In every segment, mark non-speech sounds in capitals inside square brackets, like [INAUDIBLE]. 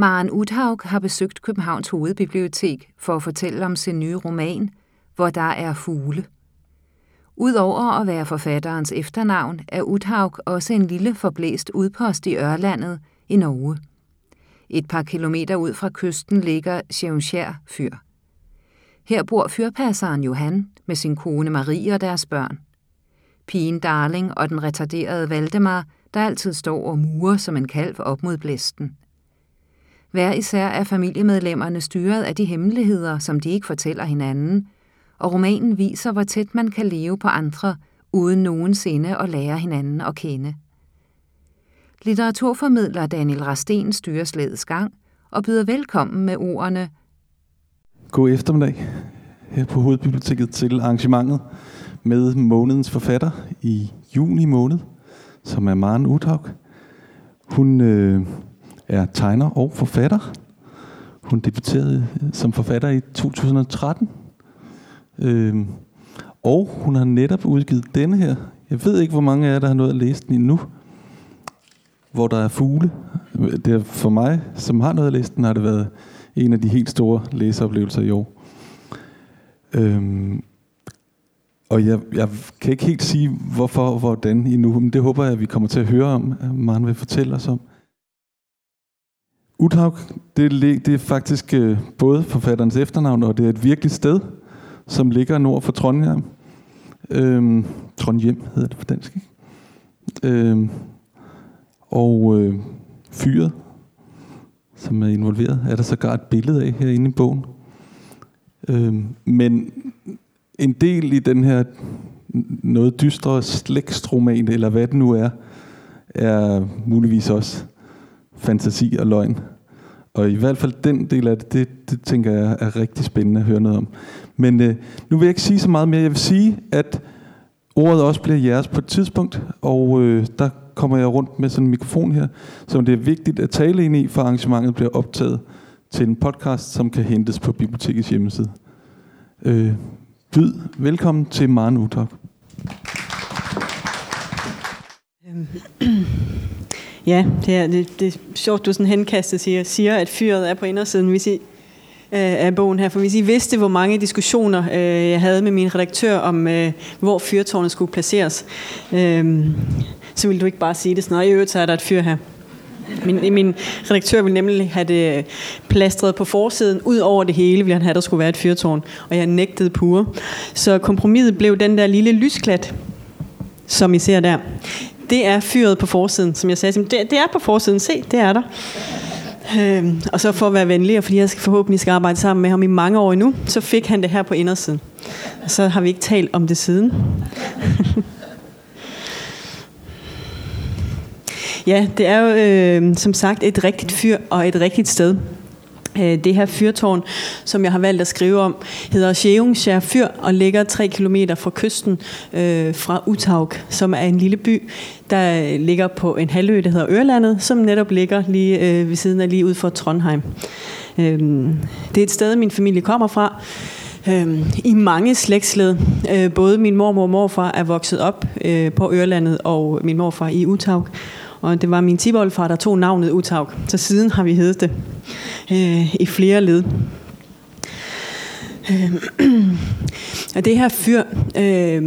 Maren Uthaug har besøgt Københavns Hovedbibliotek for at fortælle om sin nye roman, Hvor der er fugle. Udover at være forfatterens efternavn, er Uthaug også en lille forblæst udpost i Ørlandet i Norge. Et par kilometer ud fra kysten ligger Sjævnskjær fyr. Her bor fyrpasseren Johan med sin kone Marie og deres børn. Pigen Darling og den retarderede Valdemar, der altid står og murer som en kalv op mod blæsten. Hver især er familiemedlemmerne styret af de hemmeligheder, som de ikke fortæller hinanden, og romanen viser, hvor tæt man kan leve på andre, uden nogensinde at lære hinanden at kende. Litteraturformidler Daniel Rasten styrer slædets gang og byder velkommen med ordene God eftermiddag her på Hovedbiblioteket til arrangementet med månedens forfatter i juni måned, som er Maren Uthaug. Hun øh, er tegner og forfatter. Hun debuterede øh, som forfatter i 2013. Øhm, og hun har netop udgivet denne her. Jeg ved ikke, hvor mange af jer, der har nået at læse den endnu. Hvor der er fugle. Øh, det er for mig, som har noget at læse den, har det været en af de helt store læseoplevelser i år. Øhm, og jeg, jeg kan ikke helt sige, hvorfor og hvordan endnu, men det håber jeg, at vi kommer til at høre om, at Maren vil fortælle os om. Uthaug, det, det er faktisk øh, både forfatterens efternavn, og det er et virkeligt sted, som ligger nord for Trondheim. Øhm, Trondheim hedder det på dansk, ikke? Øhm, og øh, fyret, som er involveret, er der sågar et billede af herinde i bogen. Øhm, men en del i den her noget dystre slægtsroman, eller hvad det nu er, er muligvis også fantasi og løgn. Og i hvert fald den del af det, det, det tænker jeg er rigtig spændende at høre noget om. Men øh, nu vil jeg ikke sige så meget mere. Jeg vil sige, at ordet også bliver jeres på et tidspunkt, og øh, der kommer jeg rundt med sådan en mikrofon her, som det er vigtigt at tale ind i, for arrangementet bliver optaget til en podcast, som kan hentes på bibliotekets hjemmeside. Øh, byd velkommen til Maren Utok. Ja, det er, det, det er sjovt, du sådan henkastet siger, siger, at fyret er på indersiden hvis I, øh, af bogen her. For hvis I vidste, hvor mange diskussioner øh, jeg havde med min redaktør om, øh, hvor fyrtårnet skulle placeres, øh, så ville du ikke bare sige det sådan, i øvrigt så er der et fyr her. Min, min redaktør ville nemlig have det øh, plastret på forsiden. Ud over det hele ville han have, at der skulle være et fyrtårn. Og jeg nægtede pure. Så kompromiset blev den der lille lysklat, som I ser der. Det er fyret på forsiden, som jeg sagde. Det, det er på forsiden. Se, det er der. Øhm, og så for at være venlig, og fordi jeg skal forhåbentlig skal arbejde sammen med ham i mange år endnu, så fik han det her på indersiden. Og så har vi ikke talt om det siden. [LAUGHS] Ja, det er jo øh, som sagt et rigtigt fyr og et rigtigt sted. Øh, det her fyrtårn, som jeg har valgt at skrive om, hedder Sjævungskjær Fyr og ligger 3 km fra kysten øh, fra Utaug, som er en lille by, der ligger på en halvø, der hedder Ørlandet, som netop ligger lige øh, ved siden af lige ud for Trondheim. Øh, det er et sted, min familie kommer fra. Øh, I mange slægtsled. Øh, både min mormor og morfar er vokset op øh, på Ørlandet, og min morfar i Utaug. Og det var min tiboldfar, der tog navnet Utaug. Så siden har vi heddet det øh, i flere led. Øh, [CLEARS THROAT] og det her fyr øh,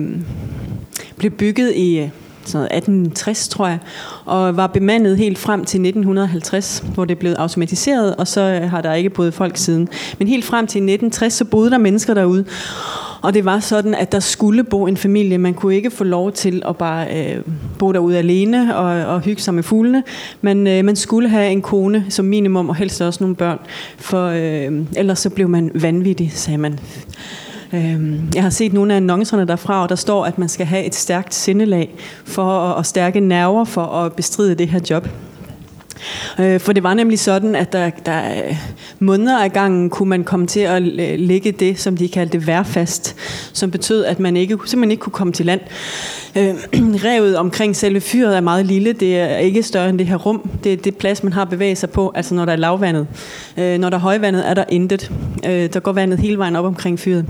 blev bygget i øh, sådan 1860, tror jeg, og var bemandet helt frem til 1950, hvor det blev automatiseret, og så øh, har der ikke boet folk siden. Men helt frem til 1960, så boede der mennesker derude. Og det var sådan, at der skulle bo en familie. Man kunne ikke få lov til at bare øh, bo derude alene og, og hygge sig med fuglene. Men øh, man skulle have en kone som minimum, og helst også nogle børn. For øh, ellers så blev man vanvittig, sagde man. Øhm, jeg har set nogle af annoncerne derfra, og der står, at man skal have et stærkt sindelag for at, og stærke nerver for at bestride det her job. Øh, for det var nemlig sådan, at der, der måneder af gangen kunne man komme til at lægge det, som de kaldte værfast, som betød, at man ikke, simpelthen ikke kunne komme til land. Øh, [CLEARS THROAT] revet omkring selve fyret er meget lille. Det er ikke større end det her rum. Det er det plads, man har bevæget sig på, altså når der er lavvandet. Øh, når der er højvandet, er der intet. Øh, der går vandet hele vejen op omkring fyret.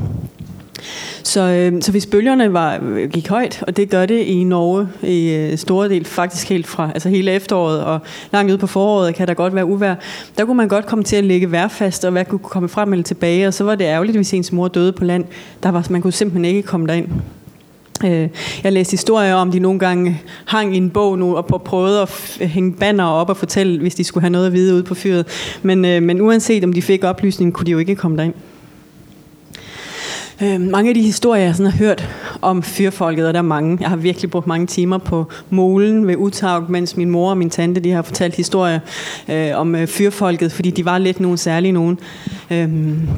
Så, øh, så hvis bølgerne var, øh, gik højt, og det gør det i Norge i øh, store del, faktisk helt fra altså hele efteråret og langt ud på foråret, kan der godt være uvær, der kunne man godt komme til at ligge værfast, og hvad kunne komme frem eller tilbage, og så var det ærgerligt, hvis ens mor døde på land. Der var, man kunne simpelthen ikke komme derind. Øh, jeg læste historier om, de nogle gange hang i en bog nu og prøvede at hænge banner op og fortælle, hvis de skulle have noget at vide ude på fyret. Men, øh, men uanset om de fik oplysning, kunne de jo ikke komme derind. Øh, mange af de historier, jeg sådan har hørt om fyrfolket, og der er mange. Jeg har virkelig brugt mange timer på molen ved Utaug, mens min mor og min tante de har fortalt historier øh, om øh, fyrfolket, fordi de var lidt nogle særlige nogen. Øh,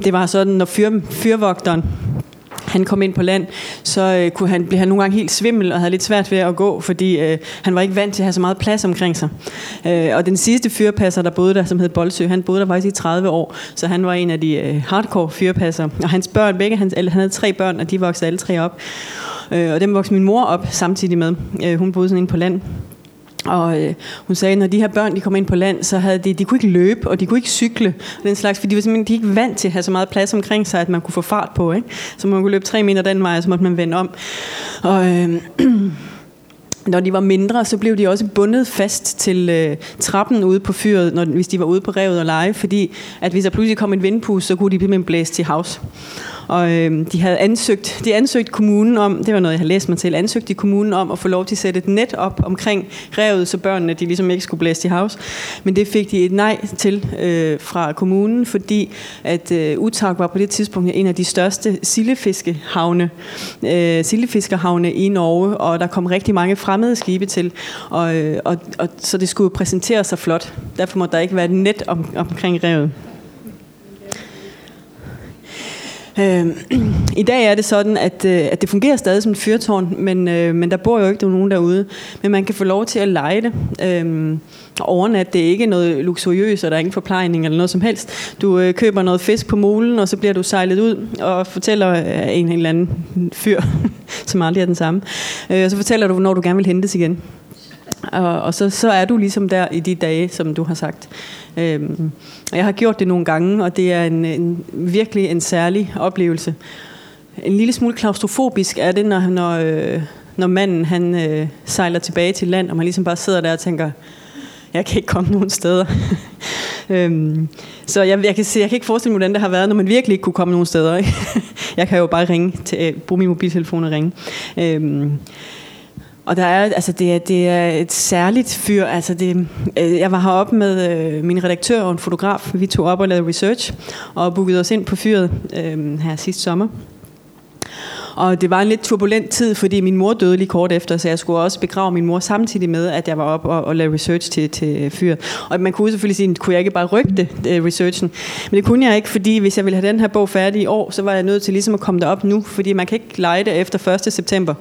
det var sådan, når fyr, fyrvogteren han kom ind på land, så øh, kunne han, blev han nogle gange helt svimmel og havde lidt svært ved at gå, fordi øh, han var ikke vant til at have så meget plads omkring sig. Øh, og den sidste fyrpasser, der boede der, som hed Bolsø, han boede der faktisk i 30 år, så han var en af de øh, hardcore fyrpasser. Og hans børn, begge hans, han havde tre børn, og de voksede alle tre op. Øh, og dem voksede min mor op samtidig med. Øh, hun boede sådan en på land. Og øh, hun sagde, at når de her børn de kom ind på land, så havde de, de kunne ikke løbe, og de kunne ikke cykle, og den slags, fordi de var simpelthen de ikke vant til at have så meget plads omkring sig, at man kunne få fart på. Ikke? Så man kunne løbe tre meter den vej, og så måtte man vende om. Og, øh, [CLEARS THROAT] når de var mindre, så blev de også bundet fast til øh, trappen ude på fyret, når, hvis de var ude på revet og lege, fordi at hvis der pludselig kom en vindpus, så kunne de blive blæst til havs. Og øh, de havde ansøgt, de ansøgt kommunen om, det var noget, jeg har læst mig til, ansøgt i kommunen om at få lov til at sætte et net op omkring revet, så børnene de ligesom ikke skulle blæse i havs. Men det fik de et nej til øh, fra kommunen, fordi at øh, Utag var på det tidspunkt en af de største sillefiskehavne, øh, sildefiskerhavne i Norge, og der kom rigtig mange fremmede skibe til, og, øh, og, og så det skulle præsentere sig flot. Derfor må der ikke være et net om, omkring revet. Øh, [CLEARS THROAT] I dag er det sådan, at, øh, at det fungerer stadig som et fyrtårn, men, øh, men der bor jo ikke nogen derude. Men man kan få lov til at lege det. Øh, overnat, det er ikke noget luksuriøst, og der er ingen forplejning eller noget som helst. Du øh, køber noget fisk på molen, og så bliver du sejlet ud og fortæller øh, en eller anden fyr, [LAUGHS] som aldrig er den samme. Øh, og så fortæller du, når du gerne vil hentes igen. Og, og så, så er du ligesom der i de dage, som du har sagt. Øhm, jeg har gjort det nogle gange, og det er en, en virkelig en særlig oplevelse. En lille smule klaustrofobisk er det, når, når, øh, når manden han, øh, sejler tilbage til land, og man ligesom bare sidder der og tænker, jeg kan ikke komme nogen steder. [LAUGHS] øhm, så jeg, jeg, kan se, jeg kan ikke forestille mig, hvordan det har været, når man virkelig ikke kunne komme nogen steder. Ikke? [LAUGHS] jeg kan jo bare ringe til, øh, bruge min mobiltelefon og ringe. Øhm, og der er, altså det er, det er et særligt fyr. Altså det, øh, jeg var heroppe med øh, min redaktør og en fotograf. Vi tog op og lavede research og bookede os ind på fyret øh, her sidste sommer. Og det var en lidt turbulent tid, fordi min mor døde lige kort efter, så jeg skulle også begrave min mor samtidig med, at jeg var op og, og lavede research til, til fyret. Og man kunne selvfølgelig sige, kunne jeg ikke bare rygte øh, researchen? Men det kunne jeg ikke, fordi hvis jeg ville have den her bog færdig i år, så var jeg nødt til ligesom at komme derop nu, fordi man kan ikke lege det efter 1. september.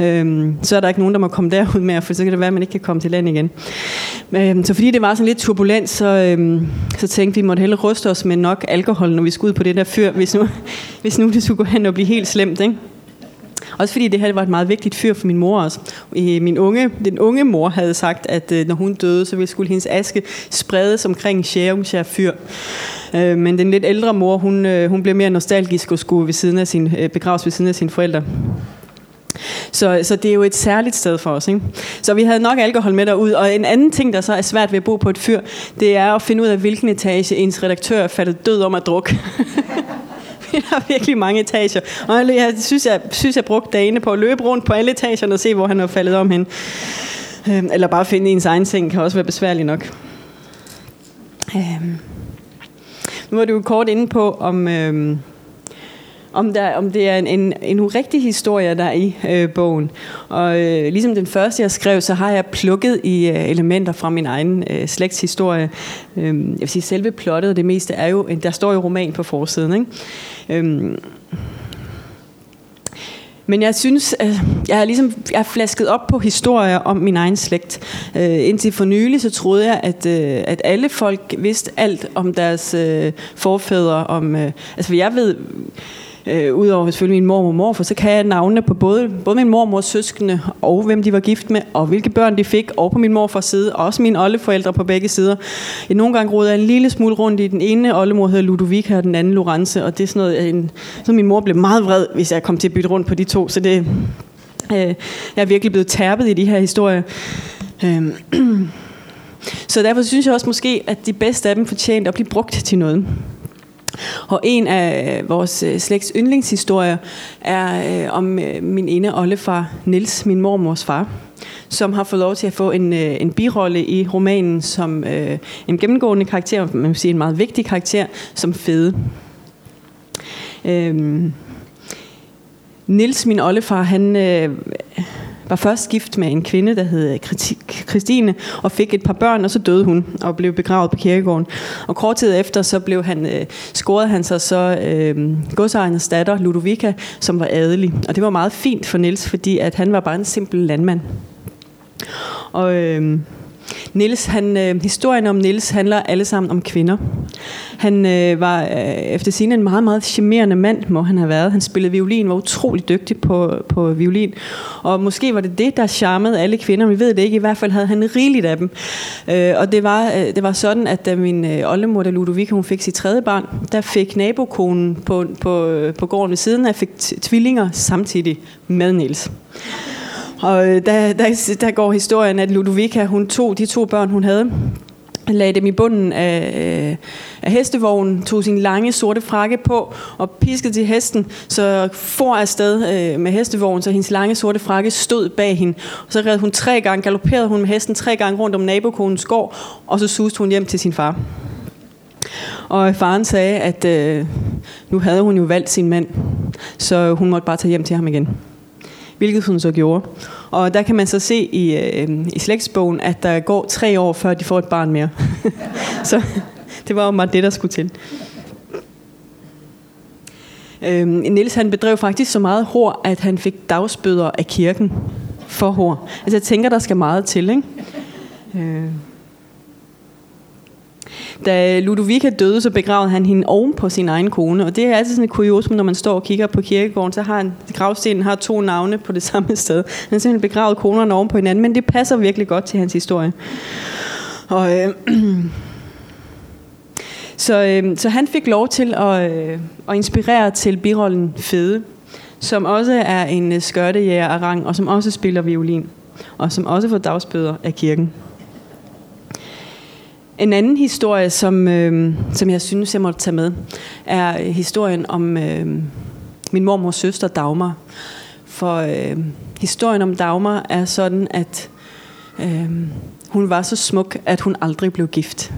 Øhm, så er der ikke nogen, der må komme derud med, for så kan det være, at man ikke kan komme til land igen. Øhm, så fordi det var sådan lidt turbulent, så, øhm, så tænkte vi, at vi måtte hellere ruste os med nok alkohol, når vi skulle ud på det der fyr, hvis nu, [LAUGHS] hvis nu det skulle gå hen og blive helt slemt. Ikke? Også fordi det her var et meget vigtigt fyr for min mor også. Min unge, den unge mor havde sagt, at øh, når hun døde, så ville skulle hendes aske spredes omkring Sjærumskjær fyr. Øh, men den lidt ældre mor, hun, øh, hun blev mere nostalgisk og skulle ved siden af sin, begraves ved siden af sine forældre. Så, så det er jo et særligt sted for os. Ikke? Så vi havde nok alkohol med derud. Og en anden ting, der så er svært ved at bo på et fyr, det er at finde ud af, hvilken etage ens redaktør er faldet død om at drukke. [LAUGHS] [LAUGHS] der er virkelig mange etager. Og jeg synes, jeg, synes, jeg brugte dagene på at løbe rundt på alle etagerne og se, hvor han var faldet om hen. Øhm, eller bare finde ens egen ting kan også være besværligt nok. Øhm. Nu var du kort inde på, om, øhm, om, der, om det er en, en, en urigtig historie, der er i øh, bogen. Og øh, ligesom den første, jeg skrev, så har jeg plukket i øh, elementer fra min egen øh, slægtshistorie. Øh, jeg vil sige, selve plottet, det meste er jo, øh, der står jo roman på forsiden. Ikke? Øh, men jeg synes, øh, jeg har ligesom jeg har flasket op på historier om min egen slægt. Øh, indtil for nylig, så troede jeg, at, øh, at alle folk vidste alt om deres øh, forfædre. Om, øh, altså jeg ved øh, udover selvfølgelig min mor og morfar, så kan jeg navnene på både, både min mormors søskende, og hvem de var gift med, og hvilke børn de fik, og på min morfars side, og også mine oldeforældre på begge sider. Jeg nogle gange rodede en lille smule rundt i den ene oldemor hedder Ludovica, og den anden Lorenze, og det er sådan noget, en, så min mor blev meget vred, hvis jeg kom til at bytte rundt på de to, så det, øh, jeg er virkelig blevet tærpet i de her historier. Øh, [CLEARS THROAT] så derfor synes jeg også måske, at de bedste af dem fortjente at blive brugt til noget. Og en af øh, vores øh, slægts yndlingshistorier er øh, om øh, min ene oldefar, Nils, min mormors far, som har fået lov til at få en, øh, en birolle i romanen som øh, en gennemgående karakter, man kan sige en meget vigtig karakter, som fede. Øh, Nils, min oldefar, han øh, var først gift med en kvinde, der hed Christine, og fik et par børn, og så døde hun og blev begravet på kirkegården. Og kort tid efter, så blev han, øh, scorede han sig så øh, godsejernes datter, Ludovica, som var adelig. Og det var meget fint for Niels, fordi at han var bare en simpel landmand. Og... Øh, Niels, han, øh, historien om Niels handler alle sammen om kvinder. Han øh, var øh, efter sin en meget, meget charmerende mand, må han have været. Han spillede violin, var utrolig dygtig på, på violin. Og måske var det det, der charmede alle kvinder. Vi ved det ikke. I hvert fald havde han rigeligt af dem. Øh, og det var, øh, det var sådan, at da min øh, oldemor, da Ludovica, hun fik sit tredje barn, der fik nabokonen på, på, øh, på gården ved siden af, fik tvillinger samtidig med Niels. Og øh, der, der, der går historien, at Ludovica, hun tog de to børn, hun havde, lagde dem i bunden af, øh, af hestevognen, tog sin lange sorte frakke på og piskede til hesten, så for afsted øh, med hestevognen, så hendes lange sorte frakke stod bag hende. Og så red hun tre gange, galopperede hun med hesten tre gange rundt om nabokonens gård, og så suste hun hjem til sin far. Og faren sagde, at øh, nu havde hun jo valgt sin mand, så hun måtte bare tage hjem til ham igen hvilket hun så gjorde. Og der kan man så se i, øh, i slægtsbogen, at der går tre år, før de får et barn mere. [LAUGHS] så det var jo meget det, der skulle til. Øh, Niels han bedrev faktisk så meget hår, at han fik dagsbøder af kirken for hår. Altså jeg tænker, der skal meget til, ikke? Øh. Da Ludovica døde, så begravede han hende oven på sin egen kone. Og det er altid sådan et kuriosum, når man står og kigger på kirkegården, så har han, gravstenen har to navne på det [LAUGHS] samme sted. Han har simpelthen begravet konerne oven på hinanden, men det passer virkelig godt til hans historie. Og, øh, [CLEARS THROAT] så, øh, så han fik lov til at, øh, at inspirere til birollen Fede, som også er en skørtejæger af rang, og som også spiller violin, og som også får dagsbøder af kirken. En anden historie, som, øh, som jeg synes, jeg må tage med, er øh, historien om øh, min mormors søster Dagmar. For øh, historien om Dagmar er sådan, at øh, hun var så smuk, at hun aldrig blev gift.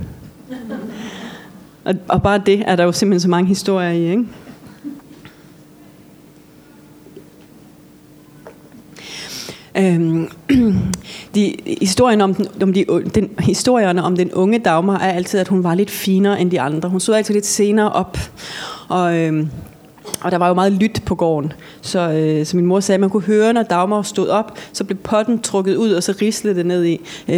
Og, og bare det er der jo simpelthen så mange historier i, ikke? Øhm, [CLEARS THROAT] de, historien om den, om de, den, historierne om den unge Dagmar er altid, at hun var lidt finere end de andre. Hun så altid lidt senere op, og, øhm, og der var jo meget lyt på gården. Så, øh, så min mor sagde, at man kunne høre, når Dagmar stod op, så blev potten trukket ud, og så rislede det ned i. Øh,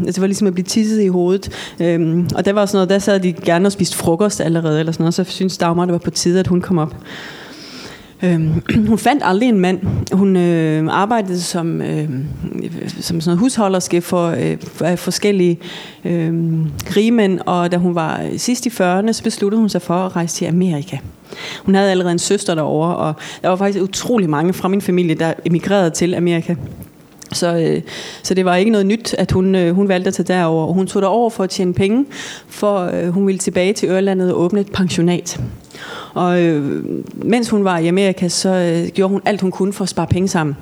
altså, det var ligesom at blive tisset i hovedet. Øh, og der var sådan noget, der sad de gerne og spiste frokost allerede, eller sådan noget, så synes Dagmar, det var på tide, at hun kom op. Øh, [CLEARS THROAT] hun fandt aldrig en mand. Hun øh, arbejdede som, øh, som sådan noget husholderske for, øh, for forskellige øh, rigmænd, og da hun var sidst i 40'erne, så besluttede hun sig for at rejse til Amerika. Hun havde allerede en søster derovre, og der var faktisk utrolig mange fra min familie, der emigrerede til Amerika. Så, øh, så det var ikke noget nyt, at hun, øh, hun valgte at tage derover. Hun tog derover for at tjene penge, for øh, hun ville tilbage til Ørlandet og åbne et pensionat. Og øh, mens hun var i Amerika, så øh, gjorde hun alt, hun kunne for at spare penge sammen.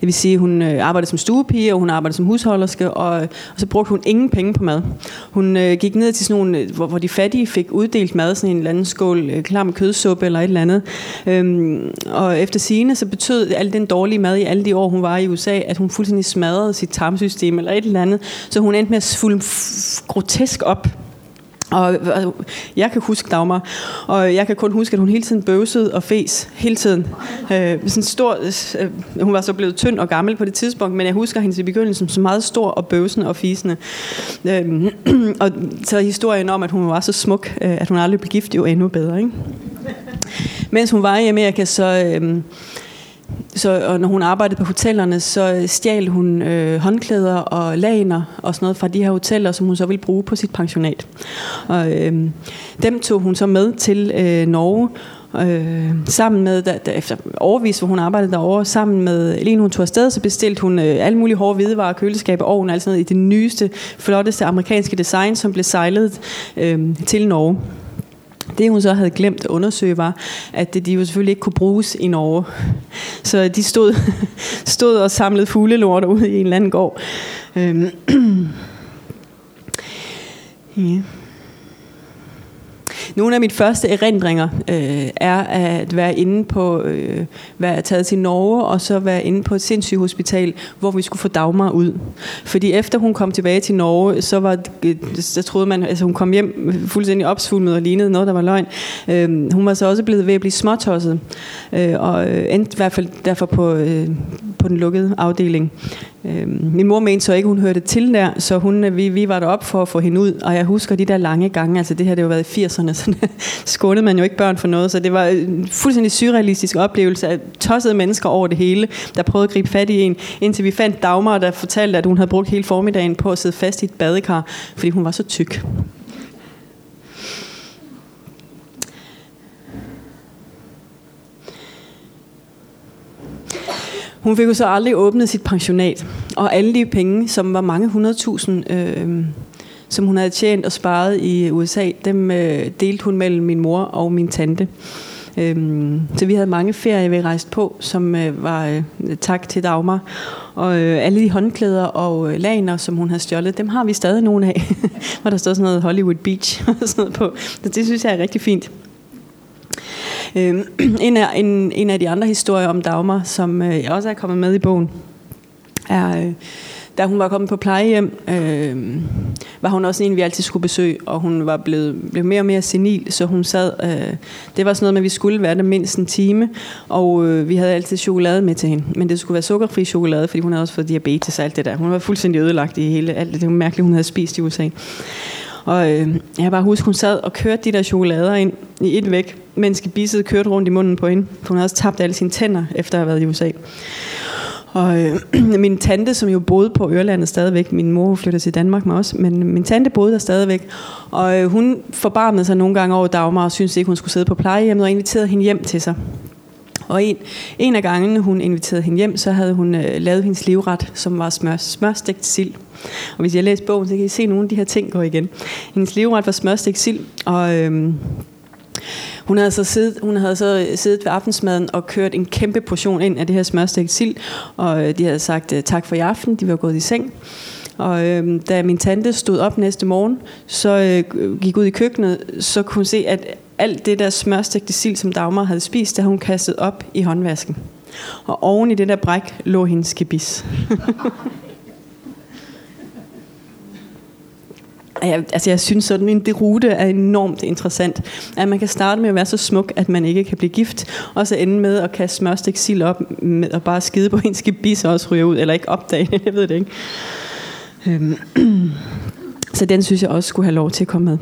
Det vil sige, hun øh, arbejdede som stuepige, og hun arbejdede som husholderske, og, og så brugte hun ingen penge på mad. Hun øh, gik ned til sådan nogle, øh, hvor, hvor de fattige fik uddelt mad, sådan en eller anden skål øh, klam kødsuppe eller et eller andet. Øhm, og efter sine så betød al den dårlige mad i alle de år, hun var i USA, at hun fuldstændig smadrede sit tarmsystem eller et eller andet. Så hun endte med at fulde grotesk op og jeg kan huske Dagmar, og jeg kan kun huske, at hun hele tiden bøvsede og fes, hele tiden. Øh, sådan stor, øh, hun var så blevet tynd og gammel på det tidspunkt, men jeg husker hende i begyndelsen som meget stor og bøvsende og fisende. Øh, [CLEARS THROAT] og så historien om, at hun var så smuk, øh, at hun aldrig blev gift, jo endnu bedre. Ikke? mens hun var i Amerika, så... Øh, så, og når hun arbejdede på hotellerne, så øh, stjal hun øh, håndklæder og laner og sådan noget fra de her hoteller, som hun så ville bruge på sit pensionat. Og øh, dem tog hun så med til øh, Norge, øh, sammen med, da, da, efter overvis, hvor hun arbejdede derovre, sammen med, lige hun tog afsted, så bestilte hun øh, alle mulige hårde hvidevarer, køleskaber, ovn, alt sådan noget, i det nyeste, flotteste amerikanske design, som blev sejlet øh, til Norge. Det hun så havde glemt at undersøge var, at de jo selvfølgelig ikke kunne bruges i Norge. Så de stod, [LAUGHS] stod og samlede fuglelorter ude i en eller anden gård. Øhm. [CLEARS THROAT] ja. Nogle af mine første erindringer øh, er at være inde på, øh, være taget til Norge, og så være inde på et sindssygt hospital, hvor vi skulle få Dagmar ud. Fordi efter hun kom tilbage til Norge, så var, øh, så troede man, altså hun kom hjem fuldstændig opsvulmet og lignede noget, der var løgn. Øh, hun var så også blevet ved at blive småtosset, øh, og øh, endte i hvert fald derfor på, øh, på den lukkede afdeling. Øh, min mor mente så ikke, hun hørte til der, så hun, øh, vi, vi var derop for at få hende ud, og jeg husker de der lange gange, altså det her det har jo været i 80'erne, [LAUGHS] så skånede man jo ikke børn for noget, så det var en fuldstændig surrealistisk oplevelse af tossede mennesker over det hele, der prøvede at gribe fat i en, indtil vi fandt Dagmar, der fortalte, at hun havde brugt hele formiddagen på at sidde fast i et badekar, fordi hun var så tyk. Hun fik jo så aldrig åbnet sit pensionat, og alle de penge, som var mange hundredtusind, øh, som hun havde tjent og sparet i USA, dem øh, delte hun mellem min mor og min tante. Øhm, så vi havde mange ferier, vi rejste på, som øh, var øh, tak til Dagmar. Og øh, alle de håndklæder og øh, laner, som hun havde stjålet, dem har vi stadig nogle af. [LAUGHS] hvor der står sådan noget Hollywood Beach og sådan noget på. Så det synes jeg er rigtig fint. Øh, [CLEARS THROAT] en, af, en, en af de andre historier om Dagmar, som øh, jeg også er kommet med i bogen, er... Øh, da hun var kommet på plejehjem, øh, var hun også en, vi altid skulle besøge, og hun var blevet, blev mere og mere senil, så hun sad, øh, det var sådan noget med, at vi skulle være der mindst en time, og øh, vi havde altid chokolade med til hende, men det skulle være sukkerfri chokolade, fordi hun havde også fået diabetes og alt det der. Hun var fuldstændig ødelagt i hele, alt det, mærkelige, mærkeligt, hun havde spist i USA. Og øh, jeg bare husker, hun sad og kørte de der chokolader ind i et væk, mens gebisset kørte rundt i munden på hende. For hun havde også tabt alle sine tænder, efter at have været i USA. Og øh, [CLEARS THROAT] min tante, som jo boede på Ørlandet stadigvæk, min mor flyttede til Danmark med os, men min tante boede der stadigvæk. Og øh, hun forbarmede sig nogle gange over Dagmar og syntes ikke, hun skulle sidde på plejehjemmet og inviterede hende hjem til sig. Og en, en af gangene, hun inviterede hende hjem, så havde hun øh, lavet hendes livret, som var smør, smørstegt sild. Og hvis jeg læser bogen, så kan I se, at nogle af de her ting går igen. Hendes livret var smørstegt sild, og... Øh, hun havde, så siddet, hun havde så øh, siddet ved aftensmaden og kørt en kæmpe portion ind af det her smørstegt sild, og øh, de havde sagt øh, tak for i aften, de var gået i seng. Og øh, da min tante stod op næste morgen, så øh, gik ud i køkkenet, så kunne hun se, at alt det der smørstegte sild, som Dagmar havde spist, der hun kastet op i håndvasken. Og oven i det der bræk lå hendes gebis. [LAUGHS] jeg, altså jeg synes sådan en rute er enormt interessant. At man kan starte med at være så smuk, at man ikke kan blive gift, og så ende med at kaste smørstik sild op med og bare skide på en skibis og også ryge ud, eller ikke opdage det, [LAUGHS] jeg ved det ikke. Øhm. [CLEARS THROAT] Så den synes jeg også skulle have lov til at komme med.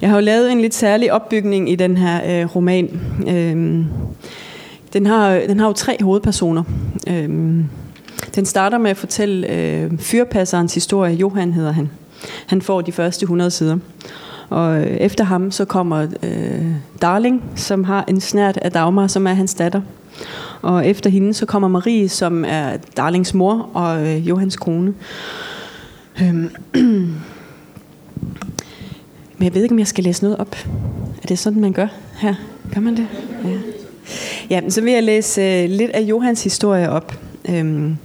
Jeg har jo lavet en lidt særlig opbygning i den her øh, roman. Øhm, den, har, den har jo tre hovedpersoner. Øhm, den starter med at fortælle øh, fyrpasserens historie. Johan hedder han. Han får de første 100 sider. Og øh, efter ham så kommer øh, Darling, som har en snært af Dagmar, som er hans datter. Og efter hende så kommer Marie, som er Darlings mor og øh, Johans kone. Øhm. [CLEARS THROAT] Men jeg ved ikke, om jeg skal læse noget op. Er det sådan, man gør her? Gør man det? Ja. Ja, så vil jeg læse øh, lidt af Johans historie op. Øhm,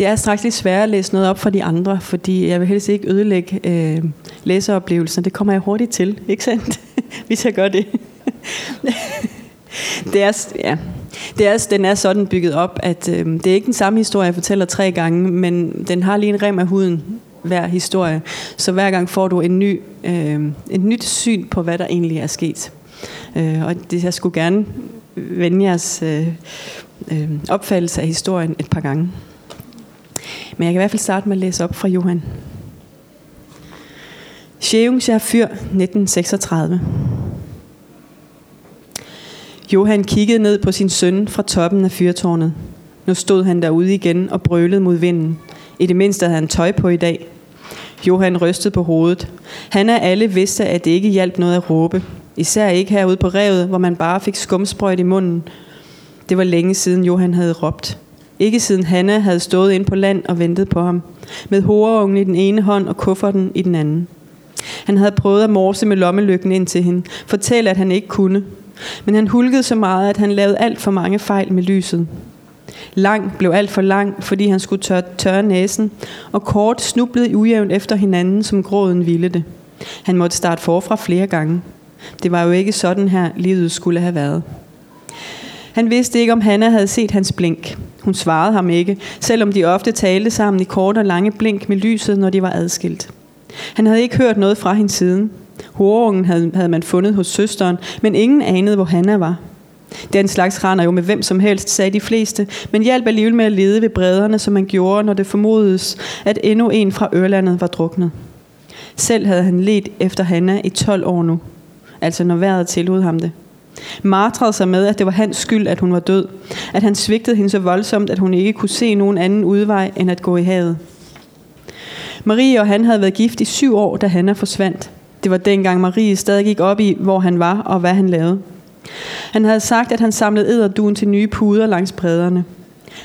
det er straks lidt svært at læse noget op for de andre, fordi jeg vil helst ikke ødelægge øh, læseoplevelsen. Det kommer jeg hurtigt til, [LAUGHS] ikke sandt? Hvis jeg gør det. [LAUGHS] det er, ja. Det er, den er sådan bygget op, at øh, det er ikke den samme historie, jeg fortæller tre gange, men den har lige en rem af huden hver historie. Så hver gang får du en ny, øh, et nyt syn på, hvad der egentlig er sket. Øh, og det, jeg skulle gerne vende jeres øh, øh, opfattelse af historien et par gange. Men jeg kan i hvert fald starte med at læse op fra Johan. Sjævungsjær Fyr 1936 Johan kiggede ned på sin søn fra toppen af fyrtårnet. Nu stod han derude igen og brølede mod vinden. I det mindste havde han tøj på i dag. Johan rystede på hovedet. Han er alle vidste, at det ikke hjalp noget at råbe. Især ikke herude på revet, hvor man bare fik skumsprøjt i munden. Det var længe siden Johan havde råbt. Ikke siden Hanna havde stået ind på land og ventet på ham. Med hovedungen i den ene hånd og kufferten i den anden. Han havde prøvet at morse med lommelygten ind til hende. Fortælle, at han ikke kunne. Men han hulkede så meget, at han lavede alt for mange fejl med lyset. Lang blev alt for lang, fordi han skulle tørre, tørre næsen, og kort snublede ujævnt efter hinanden, som gråden ville det. Han måtte starte forfra flere gange. Det var jo ikke sådan her, livet skulle have været. Han vidste ikke, om Hanna havde set hans blink. Hun svarede ham ikke, selvom de ofte talte sammen i korte og lange blink med lyset, når de var adskilt. Han havde ikke hørt noget fra hende siden. Horungen havde, havde man fundet hos søsteren, men ingen anede, hvor Hanna var. Den slags render jo med hvem som helst, sagde de fleste, men hjalp alligevel med at lede ved bredderne, som man gjorde, når det formodedes, at endnu en fra Ørlandet var druknet. Selv havde han let efter Hanna i 12 år nu, altså når vejret tillod ham det. Martrede sig med, at det var hans skyld, at hun var død. At han svigtede hende så voldsomt, at hun ikke kunne se nogen anden udvej, end at gå i havet. Marie og han havde været gift i syv år, da Hanna forsvandt. Det var dengang Marie stadig gik op i, hvor han var og hvad han lavede. Han havde sagt, at han samlede ederduen til nye puder langs bredderne.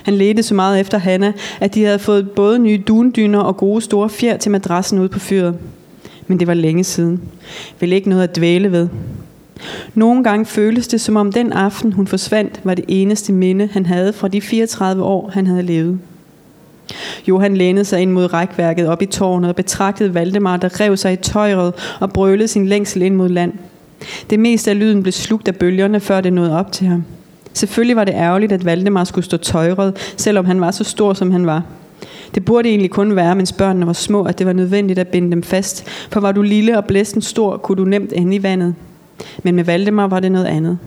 Han ledte så meget efter Hanna, at de havde fået både nye dundyner og gode store fjer til madrassen ude på fyret. Men det var længe siden. Vel ikke noget at dvæle ved. Nogle gange føles det, som om den aften, hun forsvandt, var det eneste minde, han havde fra de 34 år, han havde levet. Johan lænede sig ind mod rækværket op i tårnet og betragtede Valdemar, der rev sig i tøjret og brølede sin længsel ind mod land. Det meste af lyden blev slugt af bølgerne, før det nåede op til ham. Selvfølgelig var det ærgerligt, at Valdemar skulle stå tøjret, selvom han var så stor, som han var. Det burde egentlig kun være, mens børnene var små, at det var nødvendigt at binde dem fast, for var du lille og blæsten stor, kunne du nemt ende i vandet. Men med Valdemar var det noget andet.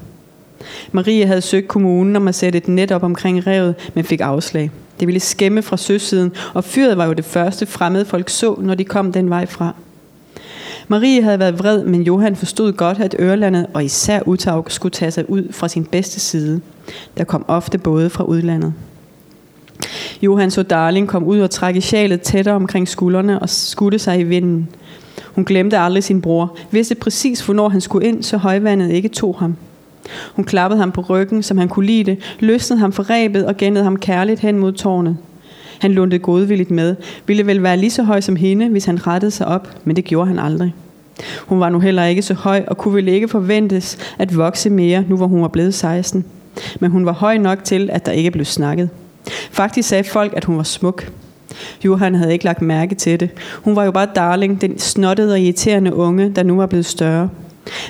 Marie havde søgt kommunen om at sætte et net op omkring revet, men fik afslag. Det ville skæmme fra søsiden, og fyret var jo det første fremmede folk så, når de kom den vej fra. Marie havde været vred, men Johan forstod godt, at Ørlandet og især Utaug skulle tage sig ud fra sin bedste side. Der kom ofte både fra udlandet. Johan så Darling kom ud og trække sjalet tættere omkring skuldrene og skudte sig i vinden. Hun glemte aldrig sin bror, vidste præcis, hvornår han skulle ind, så højvandet ikke tog ham. Hun klappede ham på ryggen, som han kunne lide det, løsnede ham for rebet og gennede ham kærligt hen mod tårnet. Han lundede godvilligt med, ville vel være lige så høj som hende, hvis han rettede sig op, men det gjorde han aldrig. Hun var nu heller ikke så høj, og kunne vel ikke forventes at vokse mere, nu hvor hun var blevet 16. Men hun var høj nok til, at der ikke blev snakket. Faktisk sagde folk, at hun var smuk. Johan havde ikke lagt mærke til det. Hun var jo bare darling, den snottede og irriterende unge, der nu var blevet større.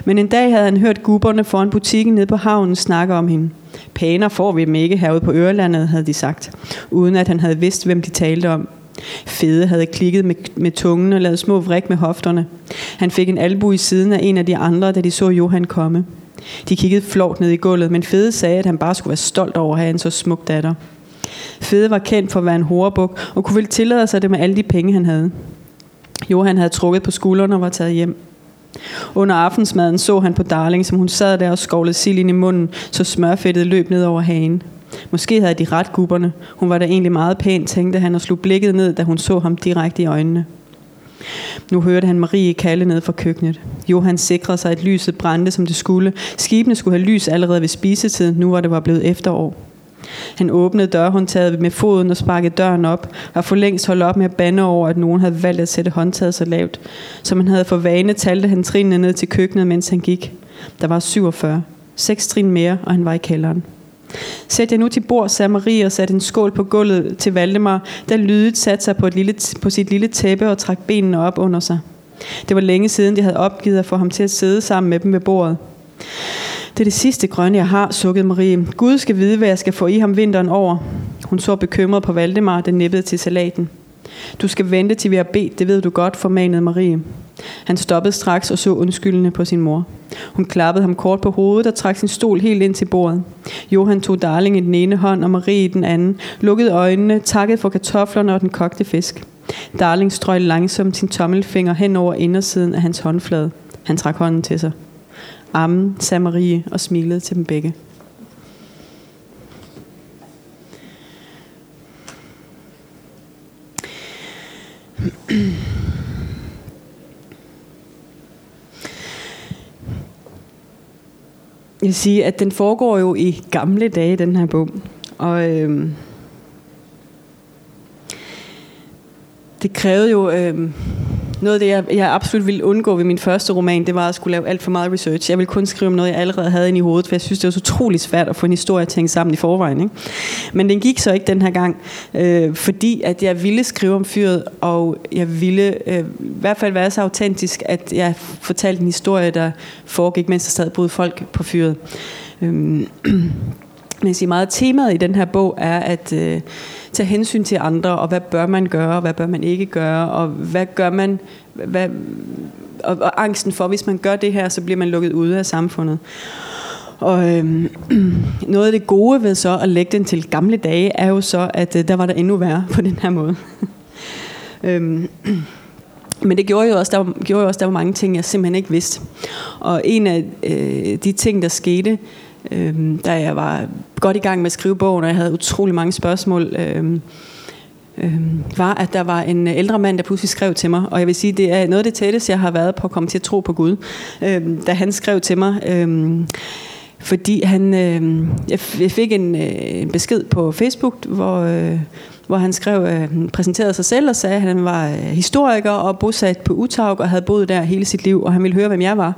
Men en dag havde han hørt gubberne foran butikken nede på havnen snakke om hende. Pæner får vi dem ikke herude på Ørelandet, havde de sagt, uden at han havde vidst, hvem de talte om. Fede havde klikket med, med tungen og lavet små vrik med hofterne. Han fik en albu i siden af en af de andre, da de så Johan komme. De kiggede flot ned i gulvet, men Fede sagde, at han bare skulle være stolt over at have en så smuk datter. Fede var kendt for at være en horebuk, og kunne vel tillade sig det med alle de penge, han havde. Johan havde trukket på skuldrene og var taget hjem. Under aftensmaden så han på Darling, som hun sad der og skovlede sild ind i munden, så smørfedtet løb ned over hagen. Måske havde de ret gubberne. Hun var da egentlig meget pæn, tænkte han og slog blikket ned, da hun så ham direkte i øjnene. Nu hørte han Marie kalde ned fra køkkenet. Johan sikrede sig, at lyset brændte, som det skulle. Skibene skulle have lys allerede ved spisetiden, nu hvor det var blevet efterår. Han åbnede dørhåndtaget med foden og sparkede døren op, og for længst holdt op med at bande over, at nogen havde valgt at sætte håndtaget så lavt. Som han havde for vane, talte han trinene ned til køkkenet, mens han gik. Der var 47. Seks trin mere, og han var i kælderen. Sæt jeg nu til bord, sagde Marie og satte en skål på gulvet til Valdemar, der lydigt satte sig på, et lille, på sit lille tæppe og trak benene op under sig. Det var længe siden, de havde opgivet at få ham til at sidde sammen med dem ved bordet. Det er det sidste grønne, jeg har, sukkede Marie. Gud skal vide, hvad jeg skal få i ham vinteren over. Hun så bekymret på Valdemar, der nippede til salaten. Du skal vente til vi har bedt, det ved du godt, formanede Marie. Han stoppede straks og så undskyldende på sin mor. Hun klappede ham kort på hovedet og trak sin stol helt ind til bordet. Johan tog Darling i den ene hånd og Marie i den anden, lukkede øjnene, takkede for kartoflerne og den kogte fisk. Darling strøg langsomt sin tommelfinger hen over indersiden af hans håndflade. Han trak hånden til sig. Amen, sagde Marie og smilede til dem begge. Jeg vil sige, at den foregår jo i gamle dage, den her bog. Og øhm, det krævede jo Øh, noget af det, jeg, jeg absolut ville undgå ved min første roman, det var at skulle lave alt for meget research. Jeg ville kun skrive om noget, jeg allerede havde inde i hovedet, for jeg synes, det var så utrolig svært at få en historie at tænke sammen i forvejen. Ikke? Men den gik så ikke den her gang, øh, fordi at jeg ville skrive om fyret, og jeg ville øh, i hvert fald være så autentisk, at jeg fortalte en historie, der foregik, mens der stadig boede folk på fyret. Øh, [CLEARS THROAT] men jeg siger meget, temaet i den her bog er at øh, tage hensyn til andre, og hvad bør man gøre, og hvad bør man ikke gøre, og hvad gør man, hvad, og, og angsten for, hvis man gør det her, så bliver man lukket ude af samfundet. Og øhm, [CLEARS THROAT] noget af det gode ved så at lægge den til gamle dage, er jo så, at øh, der var der endnu værre på den her måde. [LAUGHS] øhm, [CLEARS THROAT] men det gjorde jo også, der var, gjorde jo også, der var mange ting, jeg simpelthen ikke vidste. Og en af øh, de ting, der skete, øh, da jeg var godt i gang med at skrive bogen, og jeg havde utrolig mange spørgsmål, øh, øh, var, at der var en ældre mand, der pludselig skrev til mig. Og jeg vil sige, det er noget af det tætteste, jeg har været på at komme til at tro på Gud. Øh, da han skrev til mig... Øh, fordi han, øh, jeg fik en, øh, en besked på Facebook, hvor, øh, hvor han skrev, øh, præsenterede sig selv og sagde, at han var øh, historiker og bosat på Utaug og havde boet der hele sit liv, og han ville høre, hvem jeg var,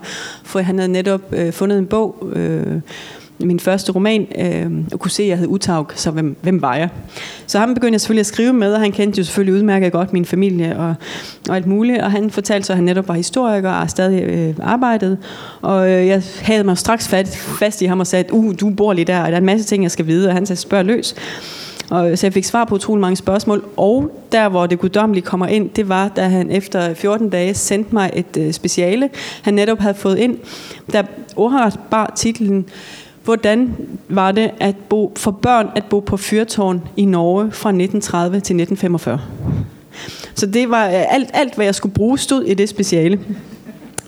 for han havde netop øh, fundet en bog, øh, min første roman, øh, og kunne se, at jeg hed Utaug, så hvem, hvem var jeg? Så ham begyndte jeg selvfølgelig at skrive med, og han kendte jo selvfølgelig udmærket godt min familie og, og alt muligt, og han fortalte så, at han netop var historiker og stadig øh, arbejdede, og øh, jeg havde mig straks fat, fast i ham og sagde, uh, du bor lige der, og der er en masse ting, jeg skal vide, og han sagde, spørg løs. Og, øh, så jeg fik svar på utrolig mange spørgsmål, og der hvor det guddommelige kommer ind, det var, da han efter 14 dage sendte mig et øh, speciale, han netop havde fået ind, der ordret bar titlen Hvordan var det at bo, for børn at bo på fyrtårn i Norge fra 1930 til 1945? Så det var øh, alt, alt hvad jeg skulle bruge, stod i det speciale.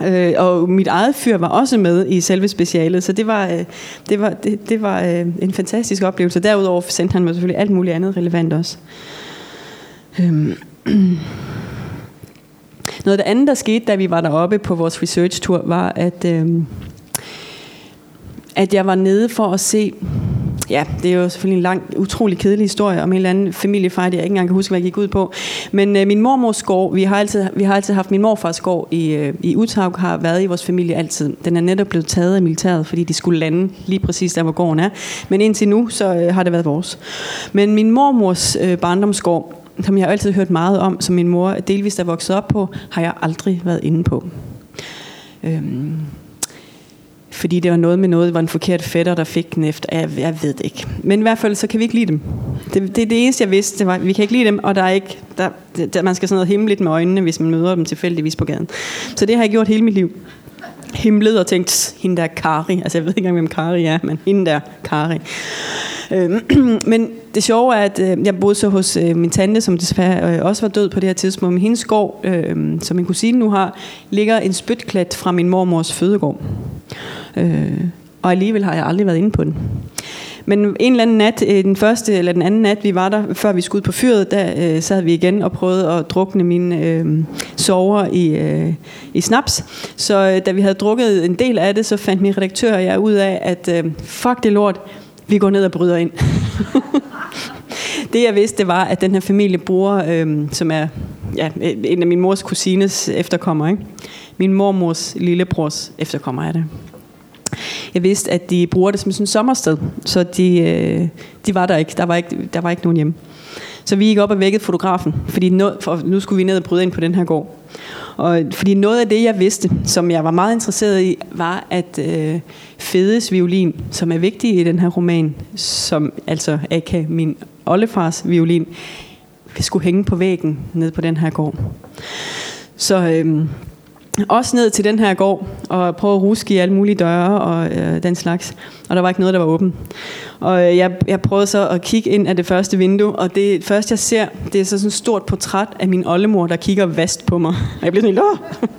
Øh, og mit eget fyr var også med i selve specialet, så det var, øh, det var, det, det var øh, en fantastisk oplevelse. Derudover sendte han mig selvfølgelig alt muligt andet relevant også. Øhm. Noget af det andet, der skete, da vi var deroppe på vores research-tur, var, at, øh, at jeg var nede for at se ja, det er jo selvfølgelig en lang, utrolig kedelig historie om en eller anden familiefar, jeg ikke engang kan huske, hvad jeg gik ud på. Men øh, min mormors gård, vi har, altid, vi har altid haft min morfars gård i, øh, i Utaug, har været i vores familie altid. Den er netop blevet taget af militæret, fordi de skulle lande lige præcis der, hvor gården er. Men indtil nu, så øh, har det været vores. Men min mormors øh, barndomsgård, som jeg har altid hørt meget om, som min mor delvist er vokset op på, har jeg aldrig været inde på. Øhm, fordi det var noget med noget, det var en forkert fætter, der fik den efter. Jeg, jeg ved det ikke. Men i hvert fald, så kan vi ikke lide dem. Det, det er det eneste, jeg vidste. Det var, vi kan ikke lide dem, og der er ikke, der, der, man skal sådan noget himmeligt med øjnene, hvis man møder dem tilfældigvis på gaden. Så det har jeg gjort hele mit liv. Himlet og tænkt, hende der Kari. Altså jeg ved ikke engang, hvem Kari er, men hende der Kari. Øhm, [CLEARS THROAT] men det sjove er, at øh, jeg boede så hos øh, min tante, som desværre øh, også var død på det her tidspunkt. Men hendes gård, øh, som min kusine nu har, ligger en spytklat fra min mormors fødegård. Øh, og alligevel har jeg aldrig været inde på den. Men en eller anden nat, øh, den første eller den anden nat, vi var der, før vi skulle ud på fyret, der øh, sad vi igen og prøvede at drukne mine øh, sover i, øh, i snaps. Så øh, da vi havde drukket en del af det, så fandt min redaktør og jeg ud af, at øh, fuck det lort, vi går ned og bryder ind. [LAUGHS] det jeg vidste, det var, at den her familie bruger, øh, som er ja, en af min mors kusines efterkommer, ikke? min mormors lillebrors efterkommer er det. Jeg vidste, at de bruger det som sådan et sommersted, så de, øh, de var der ikke. Der var ikke, der var ikke nogen hjemme. Så vi gik op og vækkede fotografen, fordi no, for nu skulle vi ned og bryde ind på den her gård. Og fordi noget af det, jeg vidste, som jeg var meget interesseret i, var, at øh, Fedes violin, som er vigtig i den her roman, som altså AK min oldefars violin, skulle hænge på væggen ned på den her gård. Så øh, også ned til den her gård og prøve at ruske i alle mulige døre og øh, den slags. Og der var ikke noget, der var åben. Og øh, jeg, jeg prøvede så at kigge ind af det første vindue, og det første jeg ser, det er så sådan et stort portræt af min oldemor, der kigger vast på mig. Og jeg bliver sådan helt,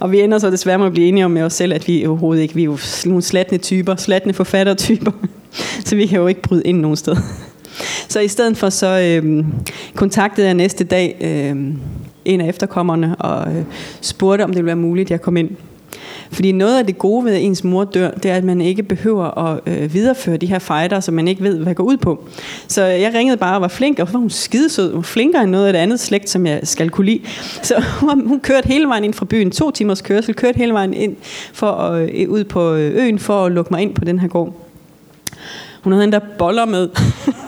og vi ender så desværre med at blive enige om med os selv, at vi overhovedet ikke, vi er jo nogle slattende typer, slattende forfattertyper, så vi kan jo ikke bryde ind nogen sted. Så i stedet for så øh, kontaktede jeg næste dag øh, en af efterkommerne og øh, spurgte, om det ville være muligt, at jeg kom ind. Fordi noget af det gode ved, at ens mor dør, det er, at man ikke behøver at øh, videreføre de her fighter, som man ikke ved, hvad går ud på. Så jeg ringede bare og var flink, og var hun skidesød. Hun var flinkere end noget af det andet slægt, som jeg skal kunne lide. Så [LAUGHS] hun kørte hele vejen ind fra byen, to timers kørsel, kørte hele vejen ind for at, øh, ud på øh, øen for at lukke mig ind på den her gård. Hun havde endda boller med. [LAUGHS]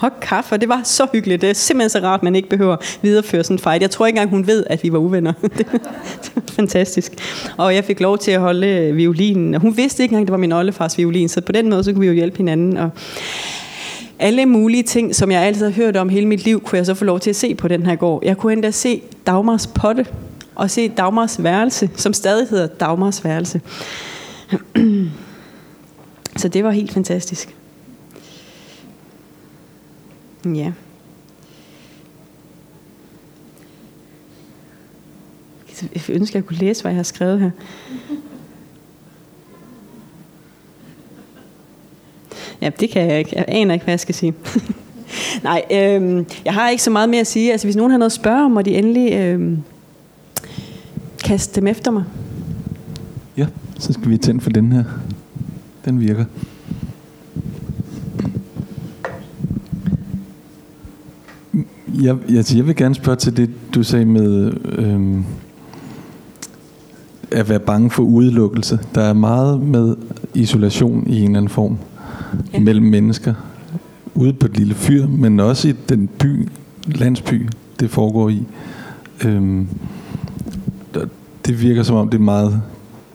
og kaffe, og det var så hyggeligt. Det er simpelthen så rart, at man ikke behøver at videreføre sådan en fight. Jeg tror ikke engang, hun ved, at vi var uvenner. [LAUGHS] det, var, fantastisk. Og jeg fik lov til at holde øh, violinen. Og hun vidste ikke engang, at det var min oldefars violin, så på den måde, så kunne vi jo hjælpe hinanden. Og alle mulige ting, som jeg altid har hørt om hele mit liv, kunne jeg så få lov til at se på den her gård. Jeg kunne endda se Dagmars potte, og se Dagmars værelse, som stadig hedder Dagmars værelse. [CLEARS THROAT] Så det var helt fantastisk. Ja. Jeg ønsker, at jeg kunne læse, hvad jeg har skrevet her. Ja, det kan jeg ikke. Jeg aner ikke, hvad jeg skal sige. [LAUGHS] Nej, øhm, jeg har ikke så meget mere at sige. Altså, hvis nogen har noget at spørge om, må de endelig øhm, kaste dem efter mig. Ja, så skal vi tænde for den her. Den virker. Jeg, jeg, jeg vil gerne spørge til det, du sagde med øhm, at være bange for udelukkelse. Der er meget med isolation i en eller anden form ja. mellem mennesker. Ude på et lille fyr, men også i den by, landsby, det foregår i. Øhm, det virker som om, det er meget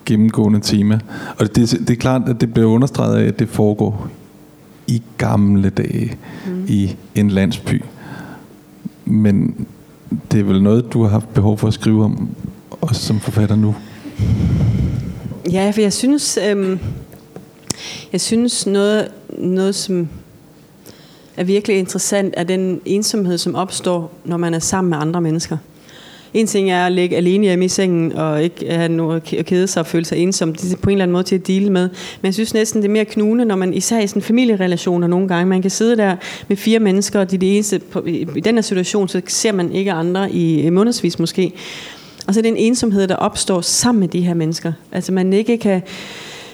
gennemgående tema. Og det, det er klart, at det bliver understreget af, at det foregår i gamle dage mm. i en landsby. Men det er vel noget, du har haft behov for at skrive om, også som forfatter nu? Ja, for jeg synes, øhm, jeg synes noget, noget, som er virkelig interessant, er den ensomhed, som opstår, når man er sammen med andre mennesker. En ting er at ligge alene hjemme i sengen og ikke have noget at kede sig og føle sig ensom. Det er på en eller anden måde til at dele med. Men jeg synes næsten, det er mere knugende, når man især i sådan familierelationer nogle gange, man kan sidde der med fire mennesker, og de er det eneste, på, i den her situation, så ser man ikke andre i månedsvis måske. Og så er det en ensomhed, der opstår sammen med de her mennesker. Altså man ikke kan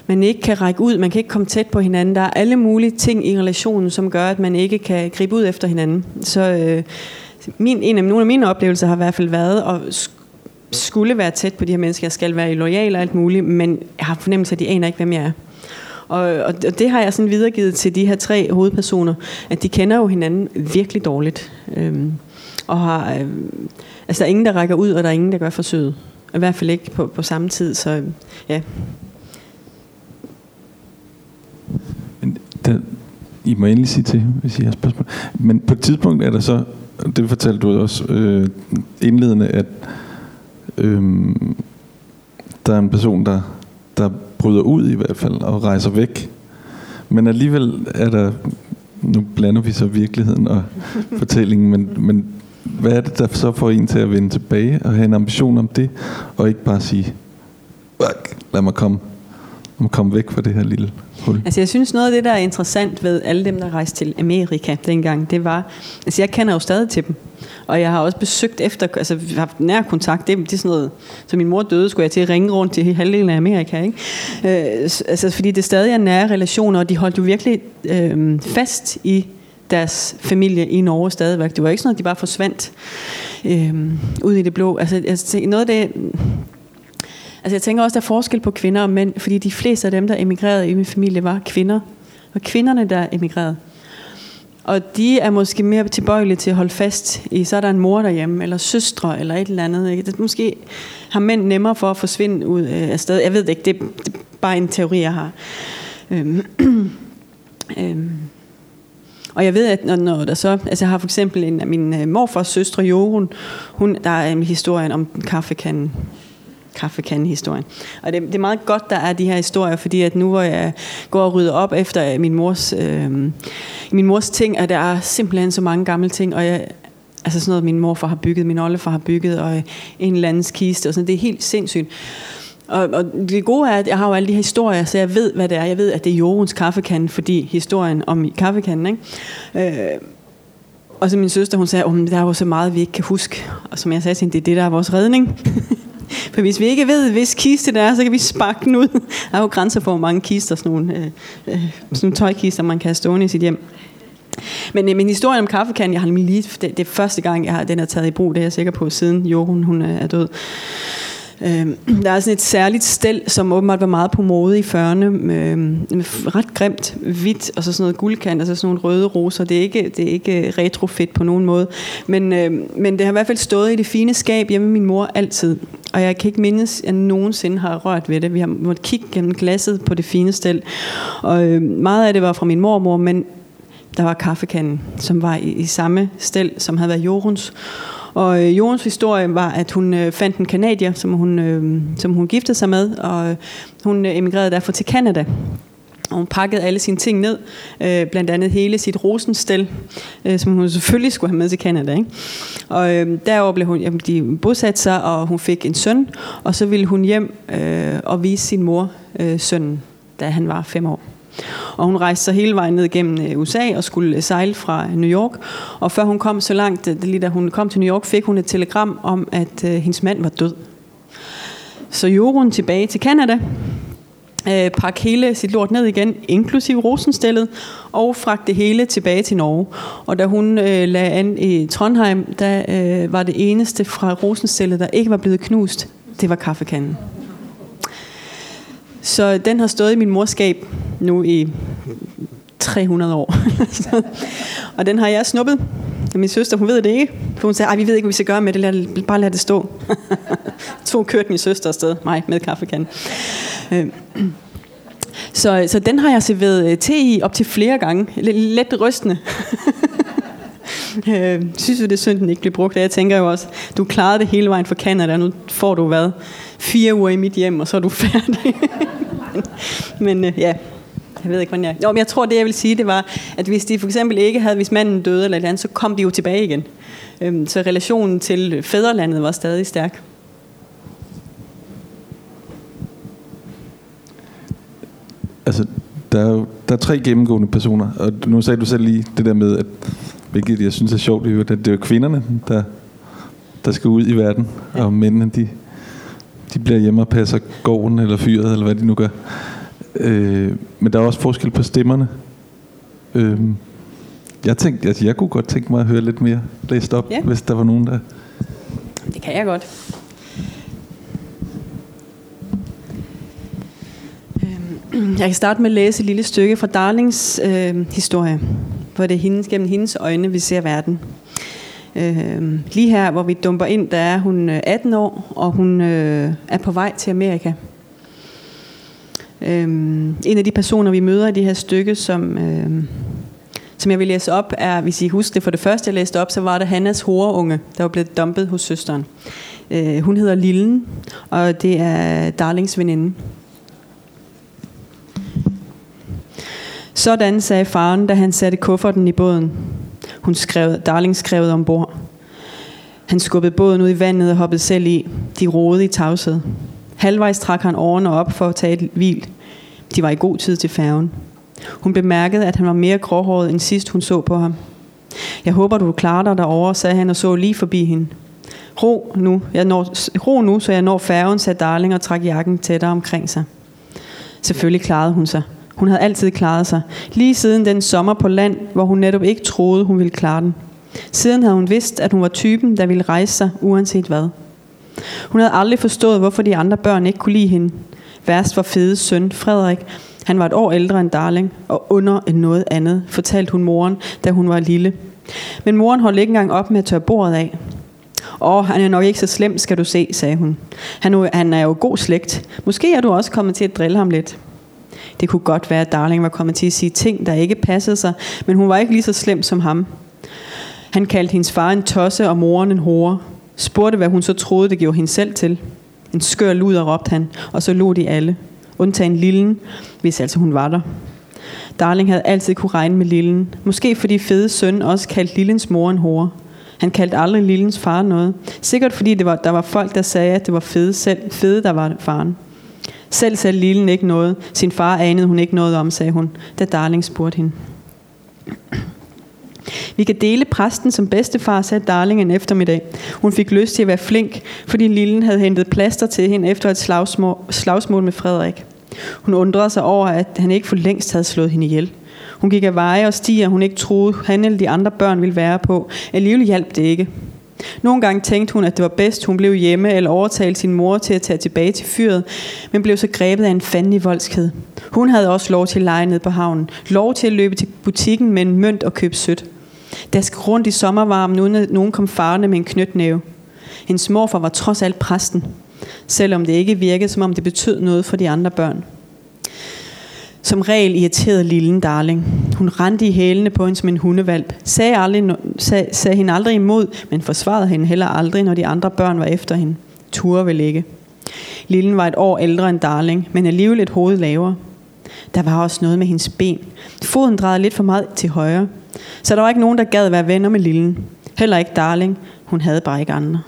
man ikke kan række ud, man kan ikke komme tæt på hinanden. Der er alle mulige ting i relationen, som gør, at man ikke kan gribe ud efter hinanden. Så øh, min, en af, nogle af mine oplevelser har i hvert fald været at skulle være tæt på de her mennesker. Jeg skal være lojal og alt muligt, men jeg har fornemmelse af, at de aner ikke, hvem jeg er. Og, og, og det har jeg sådan videregivet til de her tre hovedpersoner, at de kender jo hinanden virkelig dårligt. Øhm, og har, øh, altså der er ingen, der rækker ud, og der er ingen, der gør forsøget. I hvert fald ikke på, på samme tid, så ja. Men der, I må endelig sige til, hvis I har spørgsmål. Men på et tidspunkt er der så det fortalte du også øh, indledende, at øh, der er en person, der, der bryder ud i hvert fald og rejser væk. Men alligevel er der, nu blander vi så virkeligheden og fortællingen, men, men hvad er det, der så får en til at vende tilbage og have en ambition om det, og ikke bare sige, lad mig komme, om at komme væk fra det her lille hul. Altså jeg synes noget af det, der er interessant ved alle dem, der rejste til Amerika dengang, det var, altså jeg kender jo stadig til dem. Og jeg har også besøgt efter, altså haft nær kontakt, det, det er sådan noget, så min mor døde, skulle jeg til at ringe rundt til halvdelen af Amerika, ikke? Øh, altså fordi det stadig er nære relationer, og de holdt jo virkelig øh, fast i deres familie i Norge stadigvæk. Det var ikke sådan, at de bare forsvandt øh, ud i det blå. Altså, altså noget af det, Altså jeg tænker også, der er forskel på kvinder og mænd, fordi de fleste af dem, der emigrerede i min familie, var kvinder. Og kvinderne, der emigrerede. Og de er måske mere tilbøjelige til at holde fast i, så er der en mor derhjemme, eller søstre, eller et eller andet. Ikke? Det, måske har mænd nemmere for at forsvinde ud øh, af sted. Jeg ved det ikke, det, det er bare en teori, jeg har. Øhm. [CLEARS THROAT] øhm. Og jeg ved, at når, når der så, altså jeg har for eksempel en af mine øh, morfars søstre, Jorun, hun, der er en historien om kaffekanden kaffekandehistorien. Og det, det er meget godt, der er de her historier, fordi at nu hvor jeg går og rydder op efter øh, min mors, øh, min mors ting, at der er simpelthen så mange gamle ting, og jeg, altså sådan noget, min morfar har bygget, min oldefar har bygget, og en eller andens kiste, og sådan, det er helt sindssygt. Og, og det gode er, at jeg har jo alle de her historier, så jeg ved, hvad det er. Jeg ved, at det er Jorens kaffekande, fordi historien om kaffekanden, ikke? Øh, og så min søster, hun sagde, at der er jo så meget, vi ikke kan huske. Og som jeg sagde til hende, det er det, der er vores redning. [LAUGHS] For hvis vi ikke ved, hvis kiste det er, så kan vi sparke den ud. Der er jo grænser for, hvor mange kister, sådan nogle, øh, øh, sådan nogle tøjkister, man kan have stående i sit hjem. Men øh, min historie om kaffekanden, jeg har lige, det, det er første gang, jeg har den er taget i brug, det er jeg sikker på, siden Jorun hun øh, er død. Øh, [CLEARS THROAT] der er sådan et særligt stel, som åbenbart var meget på mode i 40'erne, øhm, med, med ret grimt hvidt, og så sådan noget guldkant, og så sådan nogle røde roser. Det er ikke, det er ikke øh, retrofit på nogen måde. Men, øh, men det har i hvert fald stået i det fine skab hjemme med min mor altid. Og jeg kan ikke mindes, at jeg nogensinde har rørt ved det. Vi har måttet kigge gennem glasset på det fine stel. Og øh, meget af det var fra min mormor, men der var kaffekanden, som var i, i samme stel, som havde været Joruns. Og øh, Jorens historie var, at hun øh, fandt en kanadier, som hun, øh, som hun giftede sig med, og øh, hun øh, emigrerede derfor til Kanada. Og hun pakkede alle sine ting ned, øh, blandt andet hele sit rosenstel, øh, som hun selvfølgelig skulle have med til Canada. Ikke? Og øh, derover blev hun, jamen, de bosatte sig, og hun fik en søn, og så ville hun hjem øh, og vise sin mor øh, sønnen, da han var fem år. Og hun rejste sig hele vejen ned gennem øh, USA og skulle øh, sejle fra øh, New York. Og før hun kom så langt, lige da hun kom til New York, fik hun et telegram om, at hendes mand var død. Så Jorun tilbage til Canada, øh, pakke hele sit lort ned igen, inklusive rosenstillet, og fragte det hele tilbage til Norge. Og da hun øh, lagde an i Trondheim, der øh, var det eneste fra rosenstillet, der ikke var blevet knust, det var kaffekanden. Så den har stået i min morskab nu i 300 år. [LAUGHS] og den har jeg snuppet. Min søster, hun ved det ikke. For hun sagde, vi ved ikke, hvad vi skal gøre med det. Lad, bare lad det stå. [LAUGHS] to kørte min søster afsted. Mig med kaffekanden. Øh, så, så den har jeg serveret øh, te i op til flere gange. Let rystende. [LAUGHS] øh, synes du, det er synd, den ikke bliver brugt? Jeg tænker jo også, du klarede det hele vejen fra Canada. Nu får du hvad? Fire uger i mit hjem, og så er du [LAUGHS] færdig. men øh, ja, jeg ved ikke, hvordan jeg... Jo, men jeg tror, det jeg vil sige, det var, at hvis de for eksempel ikke havde, hvis manden døde eller andet, så kom de jo tilbage igen. Øhm, så relationen til fædrelandet var stadig stærk. Altså, der er jo der er tre gennemgående personer, og nu sagde du selv lige det der med, at hvilket jeg synes er sjovt, at det er kvinderne, der, der skal ud i verden, ja. og mændene, de, de bliver hjemme og passer gården eller fyret, eller hvad de nu gør. Øh, men der er også forskel på stemmerne. Øh, jeg tænkte, altså jeg kunne godt tænke mig at høre lidt mere læst op, ja. hvis der var nogen, der... Det kan jeg godt. Øhm, jeg kan starte med at læse et lille stykke fra Darlings øh, historie, hvor det er hendes, gennem hendes øjne, vi ser verden. Øh, lige her, hvor vi dumper ind, der er hun øh, 18 år, og hun øh, er på vej til Amerika. Øh, en af de personer, vi møder i det her stykke, som, øh, som jeg vil læse op, er, hvis I husker det for det første, jeg læste op, så var det Hannas horeunge, der var blevet dumpet hos søsteren. Øh, hun hedder Lillen, og det er Darlings veninde. Sådan sagde faren, da han satte kufferten i båden. Hun skrev, Darling skrev ombord. Han skubbede båden ud i vandet og hoppede selv i. De roede i tavshed. Halvvejs trak han årene op for at tage et hvil. De var i god tid til færgen. Hun bemærkede, at han var mere gråhåret end sidst hun så på ham. Jeg håber, du klarer dig derovre, sagde han og så lige forbi hende. Ro nu, jeg når, ro nu, så jeg når færgen, sagde Darling og trak jakken tættere omkring sig. Selvfølgelig klarede hun sig. Hun havde altid klaret sig. Lige siden den sommer på land, hvor hun netop ikke troede, hun ville klare den. Siden havde hun vidst, at hun var typen, der ville rejse sig, uanset hvad. Hun havde aldrig forstået, hvorfor de andre børn ikke kunne lide hende. Værst var fede søn, Frederik. Han var et år ældre end Darling, og under end noget andet, fortalte hun moren, da hun var lille. Men moren holdt ikke engang op med at tørre bordet af. Åh, han er nok ikke så slem, skal du se, sagde hun. Han, han er jo god slægt. Måske er du også kommet til at drille ham lidt. Det kunne godt være, at Darling var kommet til at sige ting, der ikke passede sig, men hun var ikke lige så slem som ham. Han kaldte hendes far en tosse og moren en hore. Spurgte, hvad hun så troede, det gjorde hende selv til. En skør luder, råbte han, og så lå de alle. Undtagen Lillen, hvis altså hun var der. Darling havde altid kunne regne med Lillen. Måske fordi fede søn også kaldte Lillens mor en hore. Han kaldte aldrig Lillens far noget. Sikkert fordi det var, der var folk, der sagde, at det var fede, selv, fede der var faren. Selv sagde Lillen ikke noget. Sin far anede hun ikke noget om, sagde hun, da Darling spurgte hende. Vi kan dele præsten som bedstefar, sagde Darling en eftermiddag. Hun fik lyst til at være flink, fordi Lillen havde hentet plaster til hende efter et slagsmål, slagsmål med Frederik. Hun undrede sig over, at han ikke for længst havde slået hende ihjel. Hun gik af veje og stiger, hun ikke troede, han eller de andre børn ville være på. Alligevel hjalp det ikke. Nogle gange tænkte hun, at det var bedst, hun blev hjemme eller overtalte sin mor til at tage tilbage til fyret, men blev så grebet af en fandelig voldsked. Hun havde også lov til at lege ned på havnen. Lov til at løbe til butikken med en mønt og købe sødt. Dask rundt i sommervarmen, uden at nogen kom farne med en knytnæve. Hendes morfar var trods alt præsten, selvom det ikke virkede, som om det betød noget for de andre børn. Som regel irriterede lille darling. Hun rendte i hælene på hende som en hundevalp. Sagde, aldrig, sag, sagde hende aldrig imod, men forsvarede hende heller aldrig, når de andre børn var efter hende. Ture vel ikke. Lillen var et år ældre end Darling, men alligevel et hoved lavere. Der var også noget med hendes ben. Foden drejede lidt for meget til højre. Så der var ikke nogen, der gad være venner med Lillen. Heller ikke Darling. Hun havde bare ikke andre.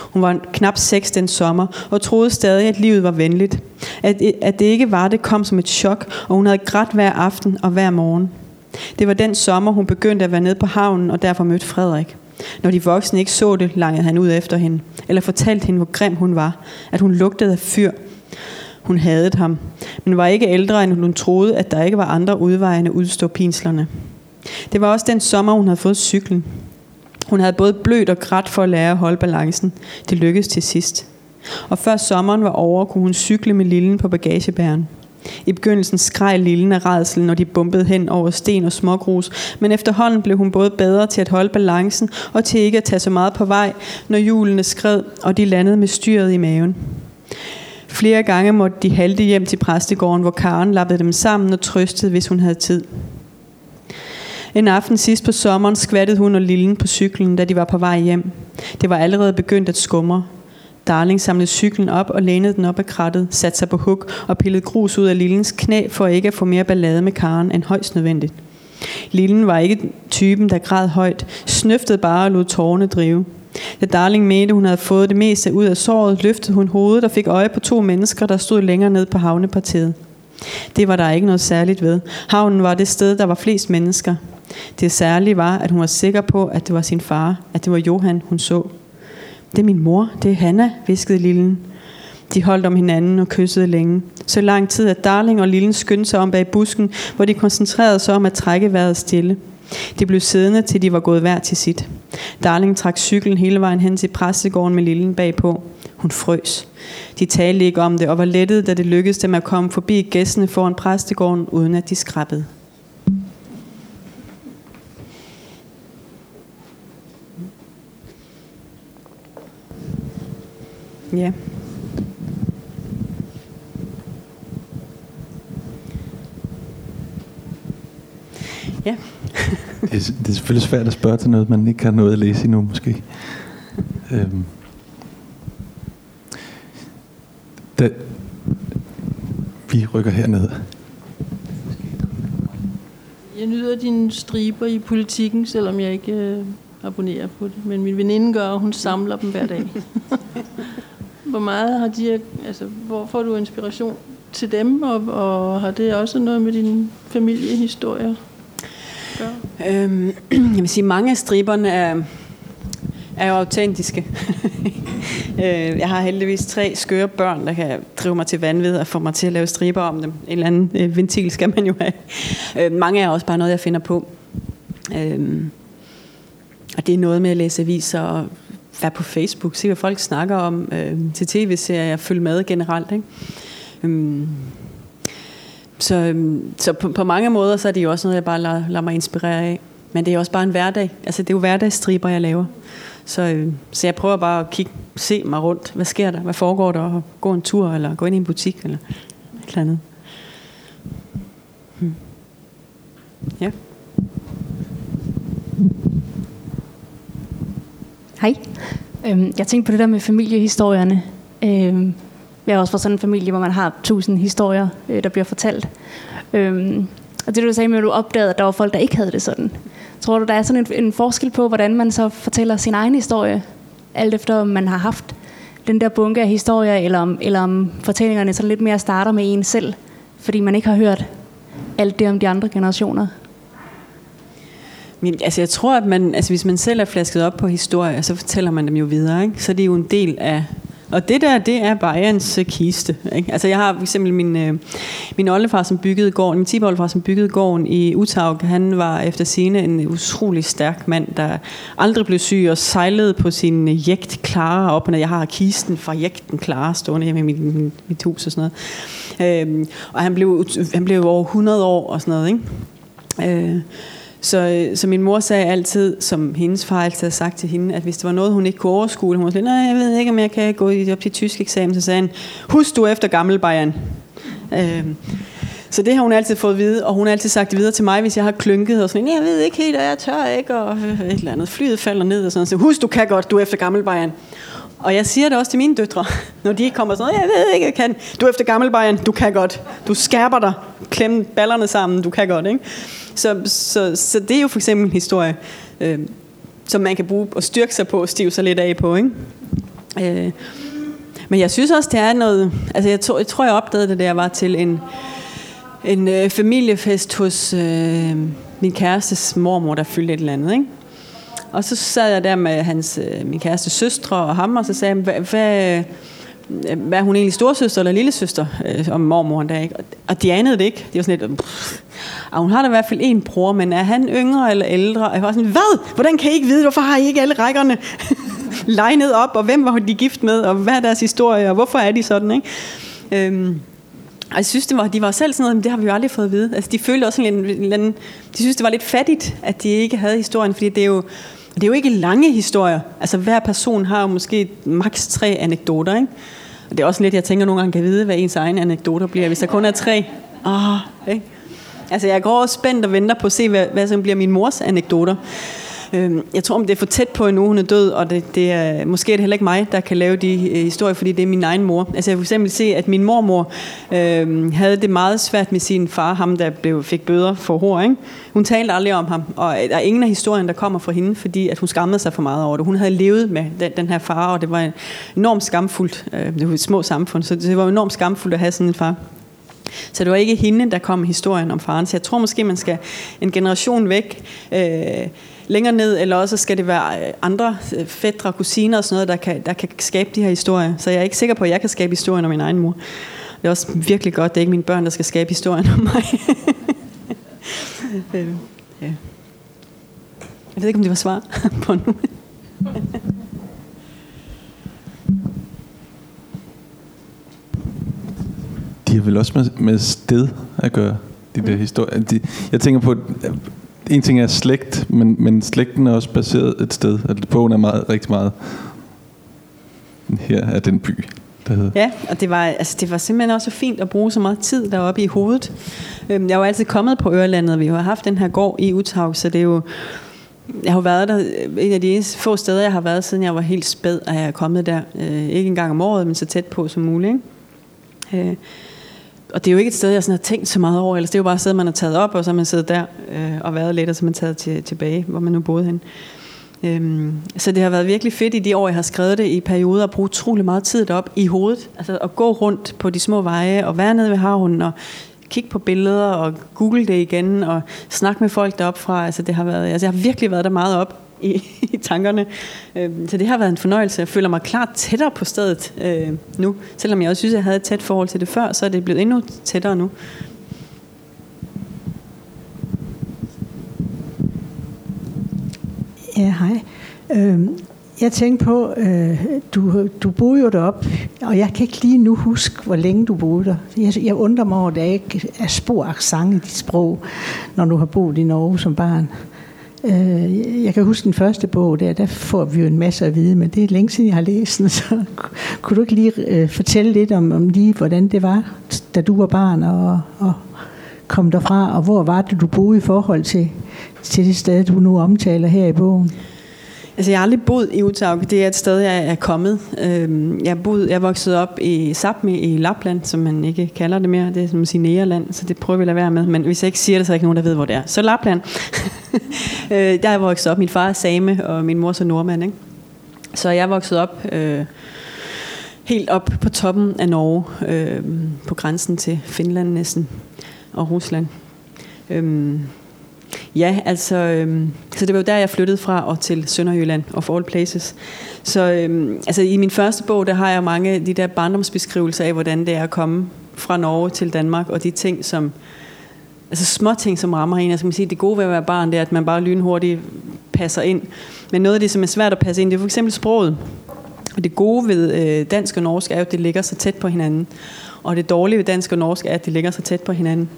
Hun var knap seks den sommer, og troede stadig, at livet var venligt. At, at det ikke var det, kom som et chok, og hun havde grædt hver aften og hver morgen. Det var den sommer, hun begyndte at være nede på havnen, og derfor mødte Frederik. Når de voksne ikke så det, langede han ud efter hende, eller fortalte hende, hvor grim hun var, at hun lugtede af fyr. Hun hadede ham, men var ikke ældre, end hun troede, at der ikke var andre udveje end at udstå pinslerne. Det var også den sommer, hun havde fået cyklen. Hun havde både blødt og grædt for at lære at holde balancen. Det lykkedes til sidst. Og før sommeren var over, kunne hun cykle med lillen på bagagebæren. I begyndelsen skreg lillen af redsel, når de bumpede hen over sten og smågrus, men efterhånden blev hun både bedre til at holde balancen og til ikke at tage så meget på vej, når hjulene skred, og de landede med styret i maven. Flere gange måtte de halte hjem til præstegården, hvor Karen lappede dem sammen og trøstede, hvis hun havde tid. En aften sidst på sommeren skvattede hun og Lillen på cyklen, da de var på vej hjem. Det var allerede begyndt at skumre. Darling samlede cyklen op og lænede den op ad krattet, satte sig på huk og pillede grus ud af Lillens knæ for ikke at få mere ballade med Karen end højst nødvendigt. Lillen var ikke typen, der græd højt, snøftede bare og lod tårerne drive. Da Darling mente, hun havde fået det meste ud af såret, løftede hun hovedet og fik øje på to mennesker, der stod længere ned på havnepartiet. Det var der ikke noget særligt ved. Havnen var det sted, der var flest mennesker. Det særlige var, at hun var sikker på, at det var sin far, at det var Johan, hun så. Det er min mor, det er Hanna, viskede Lillen. De holdt om hinanden og kyssede længe. Så lang tid, at Darling og Lillen skyndte sig om bag busken, hvor de koncentrerede sig om at trække vejret stille. De blev siddende, til de var gået hver til sit. Darling trak cyklen hele vejen hen til præstegården med Lillen bagpå. Hun frøs. De talte ikke om det og var lettet, da det lykkedes dem at komme forbi gæstene foran præstegården, uden at de skrabbede. Ja. Ja. [LAUGHS] det, er, det er selvfølgelig svært at spørge til noget, man ikke har noget at læse endnu, måske. øhm. Da, vi rykker herned. Jeg nyder dine striber i politikken, selvom jeg ikke øh, abonnerer på det. Men min veninde gør, og hun samler dem hver dag. [LAUGHS] hvor meget har de, altså, hvor får du inspiration til dem, og, og har det også noget med din familiehistorie Øhm, [CLEARS THROAT] jeg vil sige, mange af striberne er, er jo autentiske. [LAUGHS] Øh, jeg har heldigvis tre skøre børn, der kan drive mig til vanvid og få mig til at lave striber om dem. En eller anden øh, ventil skal man jo have. Øh, mange er også bare noget, jeg finder på. Øh, og det er noget med at læse aviser og være på Facebook, se hvad folk snakker om, øh, til tv-serier, følge med generelt. Ikke? Øhm, så øhm, så på, på mange måder, så er det jo også noget, jeg bare lader, lader mig inspirere af. Men det er jo også bare en hverdag. Altså, det er jo hverdagsstriber, jeg laver. Så, øh, så jeg prøver bare at kigge, se mig rundt. Hvad sker der? Hvad foregår der? Og gå en tur, eller gå ind i en butik, eller et eller andet. Hmm. Ja. Hej. Øhm, jeg tænkte på det der med familiehistorierne. Øhm, jeg er også fra sådan en familie, hvor man har tusind historier, øh, der bliver fortalt. Øhm, og det du sagde med, at du opdagede, at der var folk, der ikke havde det sådan. Tror du, der er sådan en, en forskel på, hvordan man så fortæller sin egen historie, alt efter om man har haft den der bunke af historier, eller om, eller om fortællingerne sådan lidt mere starter med en selv, fordi man ikke har hørt alt det om de andre generationer? Men, altså jeg tror, at man, altså hvis man selv er flasket op på historie, så fortæller man dem jo videre. Ikke? Så det er jo en del af... Og det der, det er Bayerns øh, kiste. Ikke? Altså jeg har for eksempel min, øh, min oldefar, som byggede gården, min tiboldefar, som byggede gården i Utaug. Han var efter sine en utrolig stærk mand, der aldrig blev syg og sejlede på sin øh, jægt klare op. Når jeg har kisten fra jægten klare stående hjemme i mit, mit, mit hus og sådan noget. Øhm, og han blev, han blev over 100 år og sådan noget. Ikke? Øh, så, øh, så min mor sagde altid, som hendes far altid havde sagt til hende, at hvis der var noget, hun ikke kunne overskue, hun var sådan, nej, jeg ved ikke, om jeg kan gå op til tysk eksamen, så sagde han, husk du efter gammel Bayern. Øh, så det har hun altid fået at vide, og hun har altid sagt det videre til mig, hvis jeg har klynket og sådan, jeg ved ikke helt, og jeg tør ikke, og et eller andet. Flyet falder ned og sådan, så husk du kan godt, du er efter gammel Bayern. Og jeg siger det også til mine døtre, [LAUGHS] når de kommer sådan, jeg ved ikke, jeg kan. Du er efter gammel Bayern, du kan godt. Du skærper dig, klem ballerne sammen, du kan godt. Ikke? Så, så, så det er jo for eksempel en historie, øh, som man kan bruge og styrke sig på og stive sig lidt af på. Ikke? Øh, men jeg synes også, det er noget... Altså jeg, to, jeg tror, jeg opdagede det, da jeg var til en, en øh, familiefest hos øh, min kærestes mormor, der fyldte et eller andet. Ikke? Og så sad jeg der med hans, øh, min kæreste søstre og ham, og så sagde jeg, hvad, hvad, hvad øh, er hun egentlig storsøster eller lillesøster øh, om mormoren der, ikke? Og de anede det ikke. De var sådan lidt, pff. og hun har da i hvert fald en bror, men er han yngre eller ældre? Og jeg var sådan, hvad? Hvordan kan I ikke vide? Hvorfor har I ikke alle rækkerne [LAUGHS] legnet op? Og hvem var de gift med? Og hvad er deres historie? Og hvorfor er de sådan, ikke? Øhm, og jeg synes, det var, de var selv sådan noget, men det har vi jo aldrig fået at vide. Altså, de følte også sådan en, en, de synes, det var lidt fattigt, at de ikke havde historien, fordi det er jo, det er jo ikke lange historier. Altså hver person har jo måske maks tre anekdoter, ikke? Og det er også lidt, jeg tænker nogle gange kan vide, hvad ens egne anekdoter bliver, hvis der kun er tre. Oh, ikke? Altså jeg går også spændt og venter på at se, hvad, hvad som bliver min mors anekdoter. Øh, jeg tror, om det er for tæt på endnu, hun er død, og det, det er, måske er det heller ikke mig, der kan lave de øh, historier, fordi det er min egen mor. Altså jeg kan eksempel se, at min mormor øh, havde det meget svært med sin far, ham der blev, fik bøder for hår. Ikke? Hun talte aldrig om ham, og øh, der er ingen af historien, der kommer fra hende, fordi at hun skammede sig for meget over det. Hun havde levet med den, den her far, og det var enormt skamfuldt. Øh, det var et små samfund, så det var enormt skamfuldt at have sådan en far. Så det var ikke hende, der kom historien om faren. Så jeg tror måske, man skal en generation væk, øh, længere ned, eller også skal det være øh, andre øh, fædre, kusiner og sådan noget, der kan, der kan skabe de her historier. Så jeg er ikke sikker på, at jeg kan skabe historien om min egen mor. Det er også virkelig godt, det er ikke mine børn, der skal skabe historien om mig. [LAUGHS] øh, ja. Jeg ved ikke, om det var svar [LAUGHS] på nu. de har vel også med, med sted at gøre, de der mm. historier. De, jeg tænker på, en ting er slægt, men, men slægten er også baseret et sted. Altså, bogen er meget, rigtig meget her er den by, der hedder. Ja, og det var, altså, det var simpelthen også fint at bruge så meget tid deroppe i hovedet. Øhm, jeg var altid kommet på Ørelandet, vi har haft den her gård i Uthaug, så det er jo jeg har været der, øh, en af de eneste få steder, jeg har været, siden jeg var helt spæd, og jeg er kommet der. Øh, ikke engang om året, men så tæt på som muligt. Ikke? Øh, og det er jo ikke et sted, jeg sådan har tænkt så meget over, ellers det er jo bare et sted, man har taget op, og så har man siddet der øh, og været lidt, og så har man taget til, tilbage, hvor man nu boede hen. Øhm, så det har været virkelig fedt i de år, jeg har skrevet det i perioder, at bruge utrolig meget tid derop i hovedet. Altså at gå rundt på de små veje, og være nede ved havnen, og kigge på billeder, og google det igen, og snakke med folk deroppe fra. Altså det har været, altså jeg har virkelig været der meget op i, i tankerne. Øh, så det har været en fornøjelse. Jeg føler mig klart tættere på stedet øh, nu. Selvom jeg også synes, jeg havde et tæt forhold til det før, så er det blevet endnu tættere nu. Ja, hej. Øh, jeg tænkte på, øh, du, du boede jo derop, og jeg kan ikke lige nu huske, hvor længe du boede der. Jeg, jeg undrer mig over, at der ikke er spor accent i dit sprog, når du har boet i Norge som barn. Øh, jeg kan huske den første bog, der, der får vi jo en masse at vide, men det er længe siden, jeg har læst den, [LAUGHS] så kunne du ikke lige øh, fortælle lidt om, om lige, hvordan det var, da du var barn, og, og kom derfra, og hvor var det, du boede i forhold til, til det sted, du nu omtaler her i bogen? Altså, jeg har aldrig boet i Utaug. Det er et sted, jeg er kommet. Øhm, jeg, boet, jeg er vokset op i Sapmi i Lapland, som man ikke kalder det mere. Det er som at sige så det prøver vi at lade være med. Men hvis jeg ikke siger det, så er der ikke nogen, der ved, hvor det er. Så Lapland. [LAUGHS] øh, der er jeg vokset op. Min far er same, og min mor er nordmand. Ikke? Så jeg er vokset op øh, helt op på toppen af Norge, øh, på grænsen til Finland næsten, og Rusland. Øh, Ja, altså, øhm, så det var jo der, jeg flyttede fra og til Sønderjylland, of all places. Så øhm, altså, i min første bog, der har jeg mange af de der barndomsbeskrivelser af, hvordan det er at komme fra Norge til Danmark, og de ting, som, altså små ting, som rammer en. Altså, man sige, det gode ved at være barn, det er, at man bare lynhurtigt passer ind. Men noget af det, som er svært at passe ind, det er for eksempel sproget. Og det gode ved øh, dansk og norsk er jo, at det ligger så tæt på hinanden. Og det dårlige ved dansk og norsk er, at de ligger så tæt på hinanden.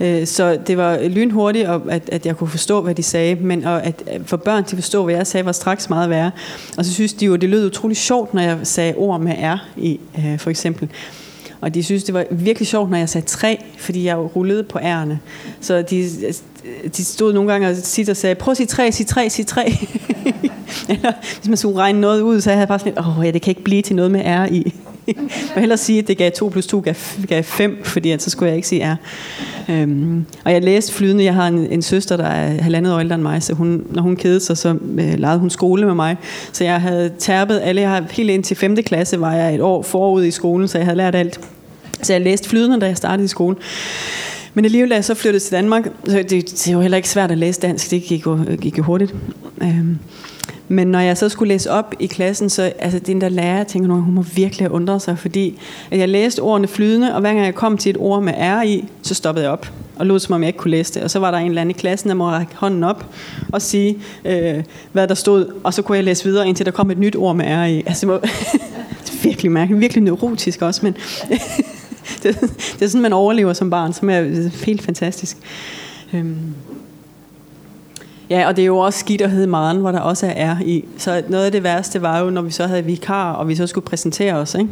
Øh, så det var lynhurtigt, at, at jeg kunne forstå, hvad de sagde, men at for børn til at forstå, hvad jeg sagde, var straks meget værre. Og så synes de jo, det lød utrolig sjovt, når jeg sagde ord med R i, øh, for eksempel. Og de synes, det var virkelig sjovt, når jeg sagde tre, fordi jeg rullede på ærerne. Så de, de stod nogle gange og sit og sagde, prøv at sige tre, sig tre, sig tre. [LAUGHS] Eller hvis man skulle regne noget ud, så havde jeg bare sådan lidt, åh ja, det kan ikke blive til noget med R i vil hellere sige, at det gav 2 plus 2 gav, gav 5, fordi at, så skulle jeg ikke sige R. Øhm, og jeg læste flydende, jeg har en, en søster, der er halvandet år ældre end mig, så hun, når hun kedede sig, så øh, legede hun skole med mig. Så jeg havde tærpet alle, jeg har, helt ind til 5. klasse var jeg et år forud i skolen, så jeg havde lært alt. Så jeg læste flydende, da jeg startede i skolen. Men alligevel, da jeg så flyttede til Danmark, så det, det er jo heller ikke svært at læse dansk, det gik jo, gik jo hurtigt. Øhm, men når jeg så skulle læse op i klassen, så altså, den der lærer, jeg tænker, hun må virkelig have undret sig, fordi jeg læste ordene flydende, og hver gang jeg kom til et ord med R i, så stoppede jeg op og lod som om jeg ikke kunne læse det. Og så var der en eller anden i klassen, der må række hånden op og sige, øh, hvad der stod, og så kunne jeg læse videre, indtil der kom et nyt ord med R i. Altså, det, var, [LAUGHS] det er virkelig mærkeligt, virkelig neurotisk også, men [LAUGHS] det, det er sådan, man overlever som barn, som er helt fantastisk. Øhm. Ja, og det er jo også skidt at hedde Maren, hvor der også er R i. Så noget af det værste var jo, når vi så havde vikar, og vi så skulle præsentere os, ikke?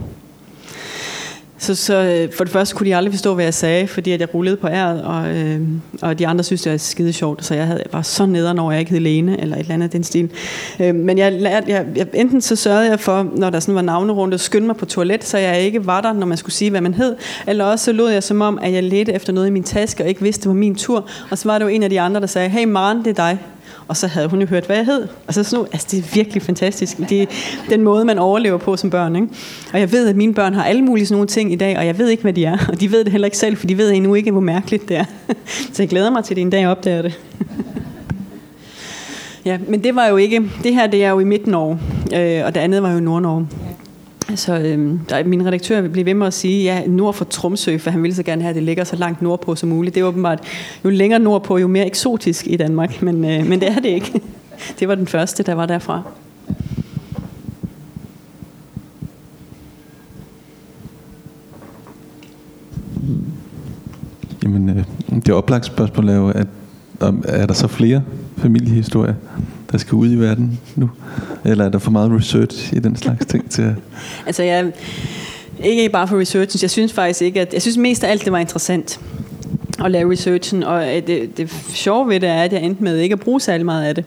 Så, så øh, for det første kunne de aldrig forstå, hvad jeg sagde, fordi at jeg rullede på æret, og, øh, og de andre synes, det var skide sjovt. Så jeg havde, var så nederen over, jeg ikke hed Lene, eller et eller andet den stil. Øh, men jeg, lærte, jeg, jeg, enten så sørgede jeg for, når der sådan var navnerunde, at skynde mig på toilet, så jeg ikke var der, når man skulle sige, hvad man hed. Eller også så lod jeg som om, at jeg ledte efter noget i min taske, og ikke vidste, det var min tur. Og så var det jo en af de andre, der sagde, hey Maren, det er dig. Og så havde hun jo hørt, hvad jeg hed. Og så sådan noget, altså det er virkelig fantastisk. Det er den måde, man overlever på som børn. Ikke? Og jeg ved, at mine børn har alle mulige sådan nogle ting i dag, og jeg ved ikke, hvad de er. Og de ved det heller ikke selv, for de ved endnu ikke, hvor mærkeligt det er. [LAUGHS] Så jeg glæder mig til, at en dag opdager det. [LAUGHS] Ja, men det var jo ikke, det her det er jo i Midt-Norge, øh, og det andet var jo i Nord-Norge. Så øh, der, min redaktør vil blive ved med at sige, ja, nord for Tromsø, for han ville så gerne have, at det ligger så langt nordpå som muligt. Det er åbenbart, jo længere nordpå, jo mere eksotisk i Danmark, men, øh, men det er det ikke. [LAUGHS] Det var den første, der var derfra. Jamen, øh, det oplagt spørgsmål er jo, at er der så flere familiehistorier, der skal ud i verden nu? Eller er der for meget research i den slags ting til at... [LAUGHS] Altså, jeg, ikke bare for researchen. Jeg synes faktisk ikke, at... Jeg synes mest af alt, det var interessant at lave researchen. Og øh, det, det sjove ved det er, at jeg endte med ikke at bruge særlig meget af det.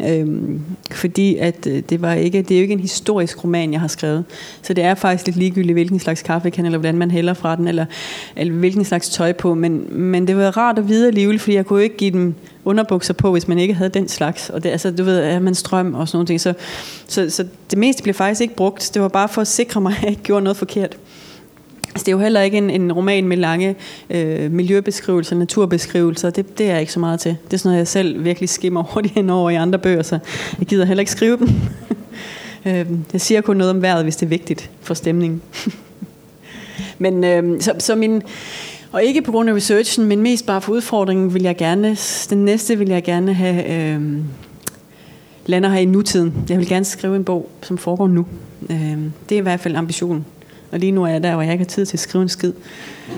Øhm, fordi at øh, det var ikke det er jo ikke en historisk roman jeg har skrevet. Så det er faktisk lidt ligegyldigt hvilken slags kaffe kan eller hvordan man hælder fra den eller, eller hvilken slags tøj på. Men, men det var rart at vide alligevel fordi jeg kunne ikke give dem underbukser på hvis man ikke havde den slags. Og det altså du ved er man strøm og sådan nogle ting. Så, så, så det meste blev faktisk ikke brugt. Det var bare for at sikre mig at jeg ikke gjorde noget forkert. Altså, det er jo heller ikke en, en roman med lange øh, miljøbeskrivelser, naturbeskrivelser. Det, det er jeg ikke så meget til. Det er sådan noget, jeg selv virkelig skimmer [LAUGHS] hurtigt hen over i andre bøger, så jeg gider heller ikke skrive dem. [LAUGHS] Øhm, jeg siger kun noget om vejret, hvis det er vigtigt for stemningen. [LAUGHS] men øh, så, så min... Og ikke på grund af researchen, men mest bare for udfordringen, vil jeg gerne... Den næste vil jeg gerne have... Øh, lander her i nutiden. Jeg vil gerne skrive en bog, som foregår nu. Øh, det er i hvert fald ambitionen. Og lige nu er jeg der, hvor jeg ikke har tid til at skrive en skid.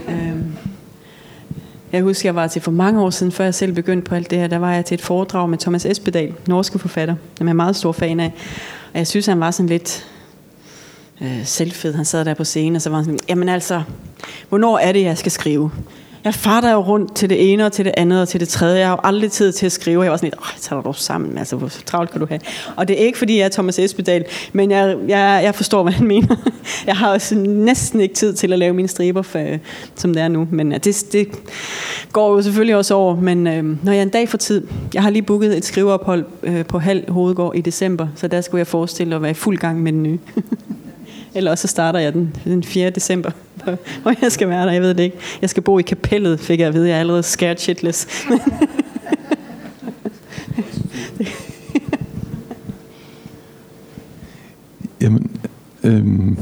Øhm, jeg husker, jeg var til for mange år siden, før jeg selv begyndte på alt det her, der var jeg til et foredrag med Thomas Espedal, norske forfatter, som jeg er meget stor fan af. Og jeg synes, han var sådan lidt øh, selvfed. Han sad der på scenen, og så var han sådan, jamen altså, hvornår er det, jeg skal skrive? Jeg farter jo rundt til det ene og til det andet og til det tredje. Jeg har jo aldrig tid til at skrive. Jeg var sådan lidt, åh, tager du sammen. Altså, hvor travlt kan du have? Og det er ikke, fordi jeg er Thomas Espedal, men jeg, jeg, jeg forstår, [LAUGHS] hvad han mener. Jeg har også næsten ikke tid til at lave mine striber, for, øh, som det er nu. Men øh, det, det går jo selvfølgelig også over. Men øh, når jeg en dag får tid, jeg har lige booket et skriveophold øh, på halv hovedgård i december, så der skulle jeg forestille at være i fuld gang med den nye. [LAUGHS] Eller så starter jeg den, den 4. december, [LAUGHS] hvor jeg skal være der, jeg ved det ikke. Jeg skal bo i kapellet, fik jeg at vide, jeg er allerede scared shitless. [LAUGHS] Jamen, øhm,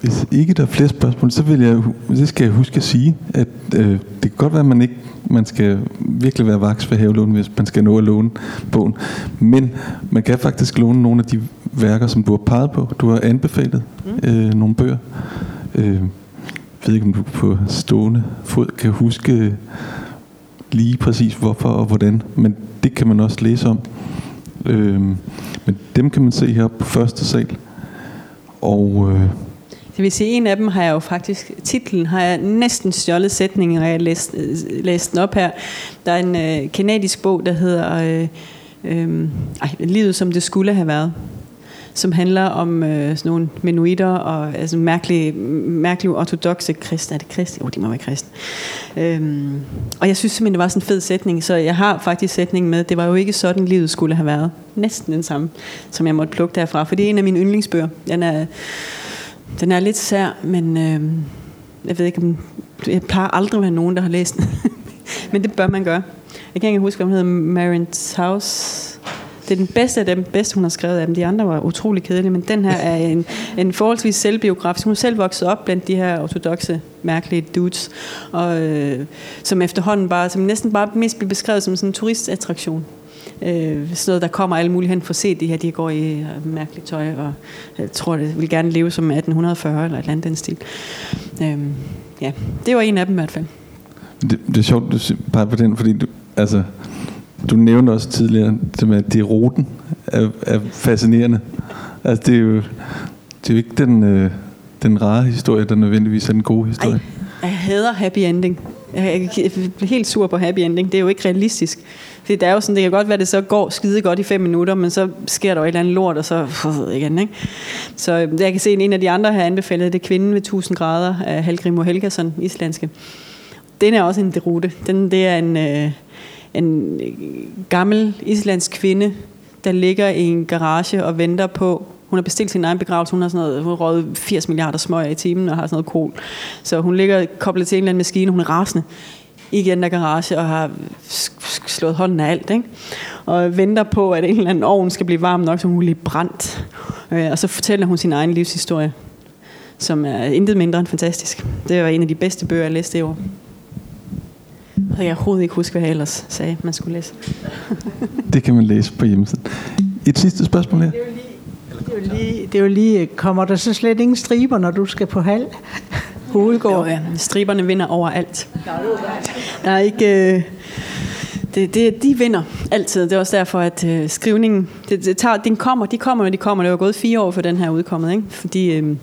hvis ikke der er flere spørgsmål, så vil jeg, det skal jeg huske at sige, at øh, det kan godt være, at man ikke man skal virkelig være vaks for havelån, hvis man skal nå at låne bogen. Men man kan faktisk låne nogle af de værker, som du har peget på. Du har anbefalet mm. øh, nogle bøger. Øh, jeg ved ikke, om du på stående fod kan huske lige præcis hvorfor og hvordan, men det kan man også læse om. Øh, men dem kan man se her på første sal. Og øh, det vil sige, en af dem har jeg jo faktisk, titlen har jeg næsten stjålet sætningen, og jeg læst, læst den op her. Der er en øh, kanadisk bog, der hedder øh, øh, Livet som det skulle have været som handler om øh, sådan nogle menuitter og altså mærkelige, mærkelige ortodoxe kristne. Er det kristne? Oh, de må være kristne. Øhm, og jeg synes simpelthen, det var sådan en fed sætning, så jeg har faktisk sætningen med, det var jo ikke sådan, livet skulle have været. Næsten den samme, som jeg måtte plukke derfra, for det er en af mine yndlingsbøger. Den er den er lidt sær, men øh, jeg ved ikke, om, jeg plejer aldrig at være nogen, der har læst den. [LAUGHS] men det bør man gøre. Jeg kan ikke huske, om den hedder Marins House. Det er den bedste af dem, bedste hun har skrevet af dem. De andre var utrolig kedelige, men den her er en, en forholdsvis selvbiografisk. Hun er selv vokset op blandt de her ortodoxe, mærkelige dudes, og, øh, som efterhånden bare, som næsten bare mest bliver beskrevet som sådan en turistattraktion øh, sådan noget, der kommer alle mulige hen for at se de her, de går i øh, mærkeligt tøj, og jeg tror, det vil gerne leve som 1840 eller et eller andet den stil. Øh, ja, det var en af dem i hvert fald. Det, det er sjovt, du bare på den, fordi du, altså, du nævnte også tidligere, at det er ruten er, er fascinerende. Altså, det er jo, det er jo ikke den, øh, den rare historie, der nødvendigvis er den gode historie. Ej, jeg hader happy ending. Jeg er helt sur på happy ending. Det er jo ikke realistisk. Det, er jo sådan, det kan godt være, at det så går skide godt i fem minutter, men så sker der jo et eller andet lort, og så igen. Ikke? Så øhm, jeg kan se, at en af de andre har anbefalet, det er Kvinden ved 1000 grader af Helgrimur Helgason, islandske. Den er også en derute. Den, det er en, øh, en øh, gammel islandsk kvinde, der ligger i en garage og venter på, hun har bestilt sin egen begravelse. Hun har sådan noget, hun har røget 80 milliarder smøger i timen og har sådan noget kol. Så hun ligger koblet til en eller anden maskine. Hun er rasende i den der garage og har slået hånden af alt. Ikke? Og venter på, at en eller anden ovn skal blive varm nok, så hun bliver brændt. Øh, og så fortæller hun sin egen livshistorie, som er intet mindre end fantastisk. Det var en af de bedste bøger, jeg læste i år. Og jeg overhovedet ikke huske, hvad jeg ellers sagde, man skulle læse. [LAUGHS] det kan man læse på hjemmesiden. Et sidste spørgsmål her. Det er jo lige, det er jo lige kommer der så slet ingen striber, når du skal på halv? [LAUGHS] Hovedgård. Jo, ja. Striberne vinder overalt. Der er ikke... Øh, det, det, de vinder altid. Det er også derfor, at øh, skrivningen... Det, det tager, den kommer, de kommer, når de kommer. Det er jo gået fire år for den her udkommet, ikke? Fordi... Øh,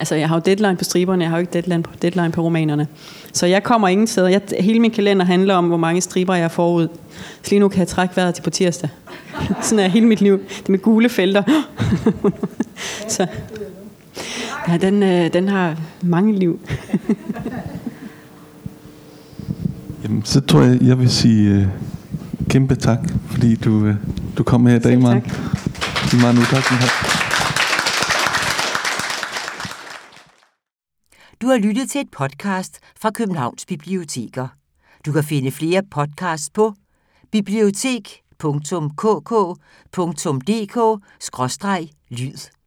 altså, jeg har jo deadline på striberne, jeg har jo ikke deadline på, deadline på romanerne. Så jeg kommer ingen steder. Jeg, hele min kalender handler om, hvor mange striber jeg får ud. Så lige nu kan jeg trække vejret til på tirsdag. [LAUGHS] Sådan er hele mit liv. Det med gule felter. [LAUGHS] så, Ja, den, øh, den har mange liv. [LAUGHS] Jamen, så tror jeg, jeg vil sige øh, kæmpe tak, fordi du, øh, du kom her i dag, Maren. Tak. Maren, tak. Du har lyttet til et podcast fra Københavns Biblioteker. Du kan finde flere podcasts på bibliotek.kk.dk-lyd.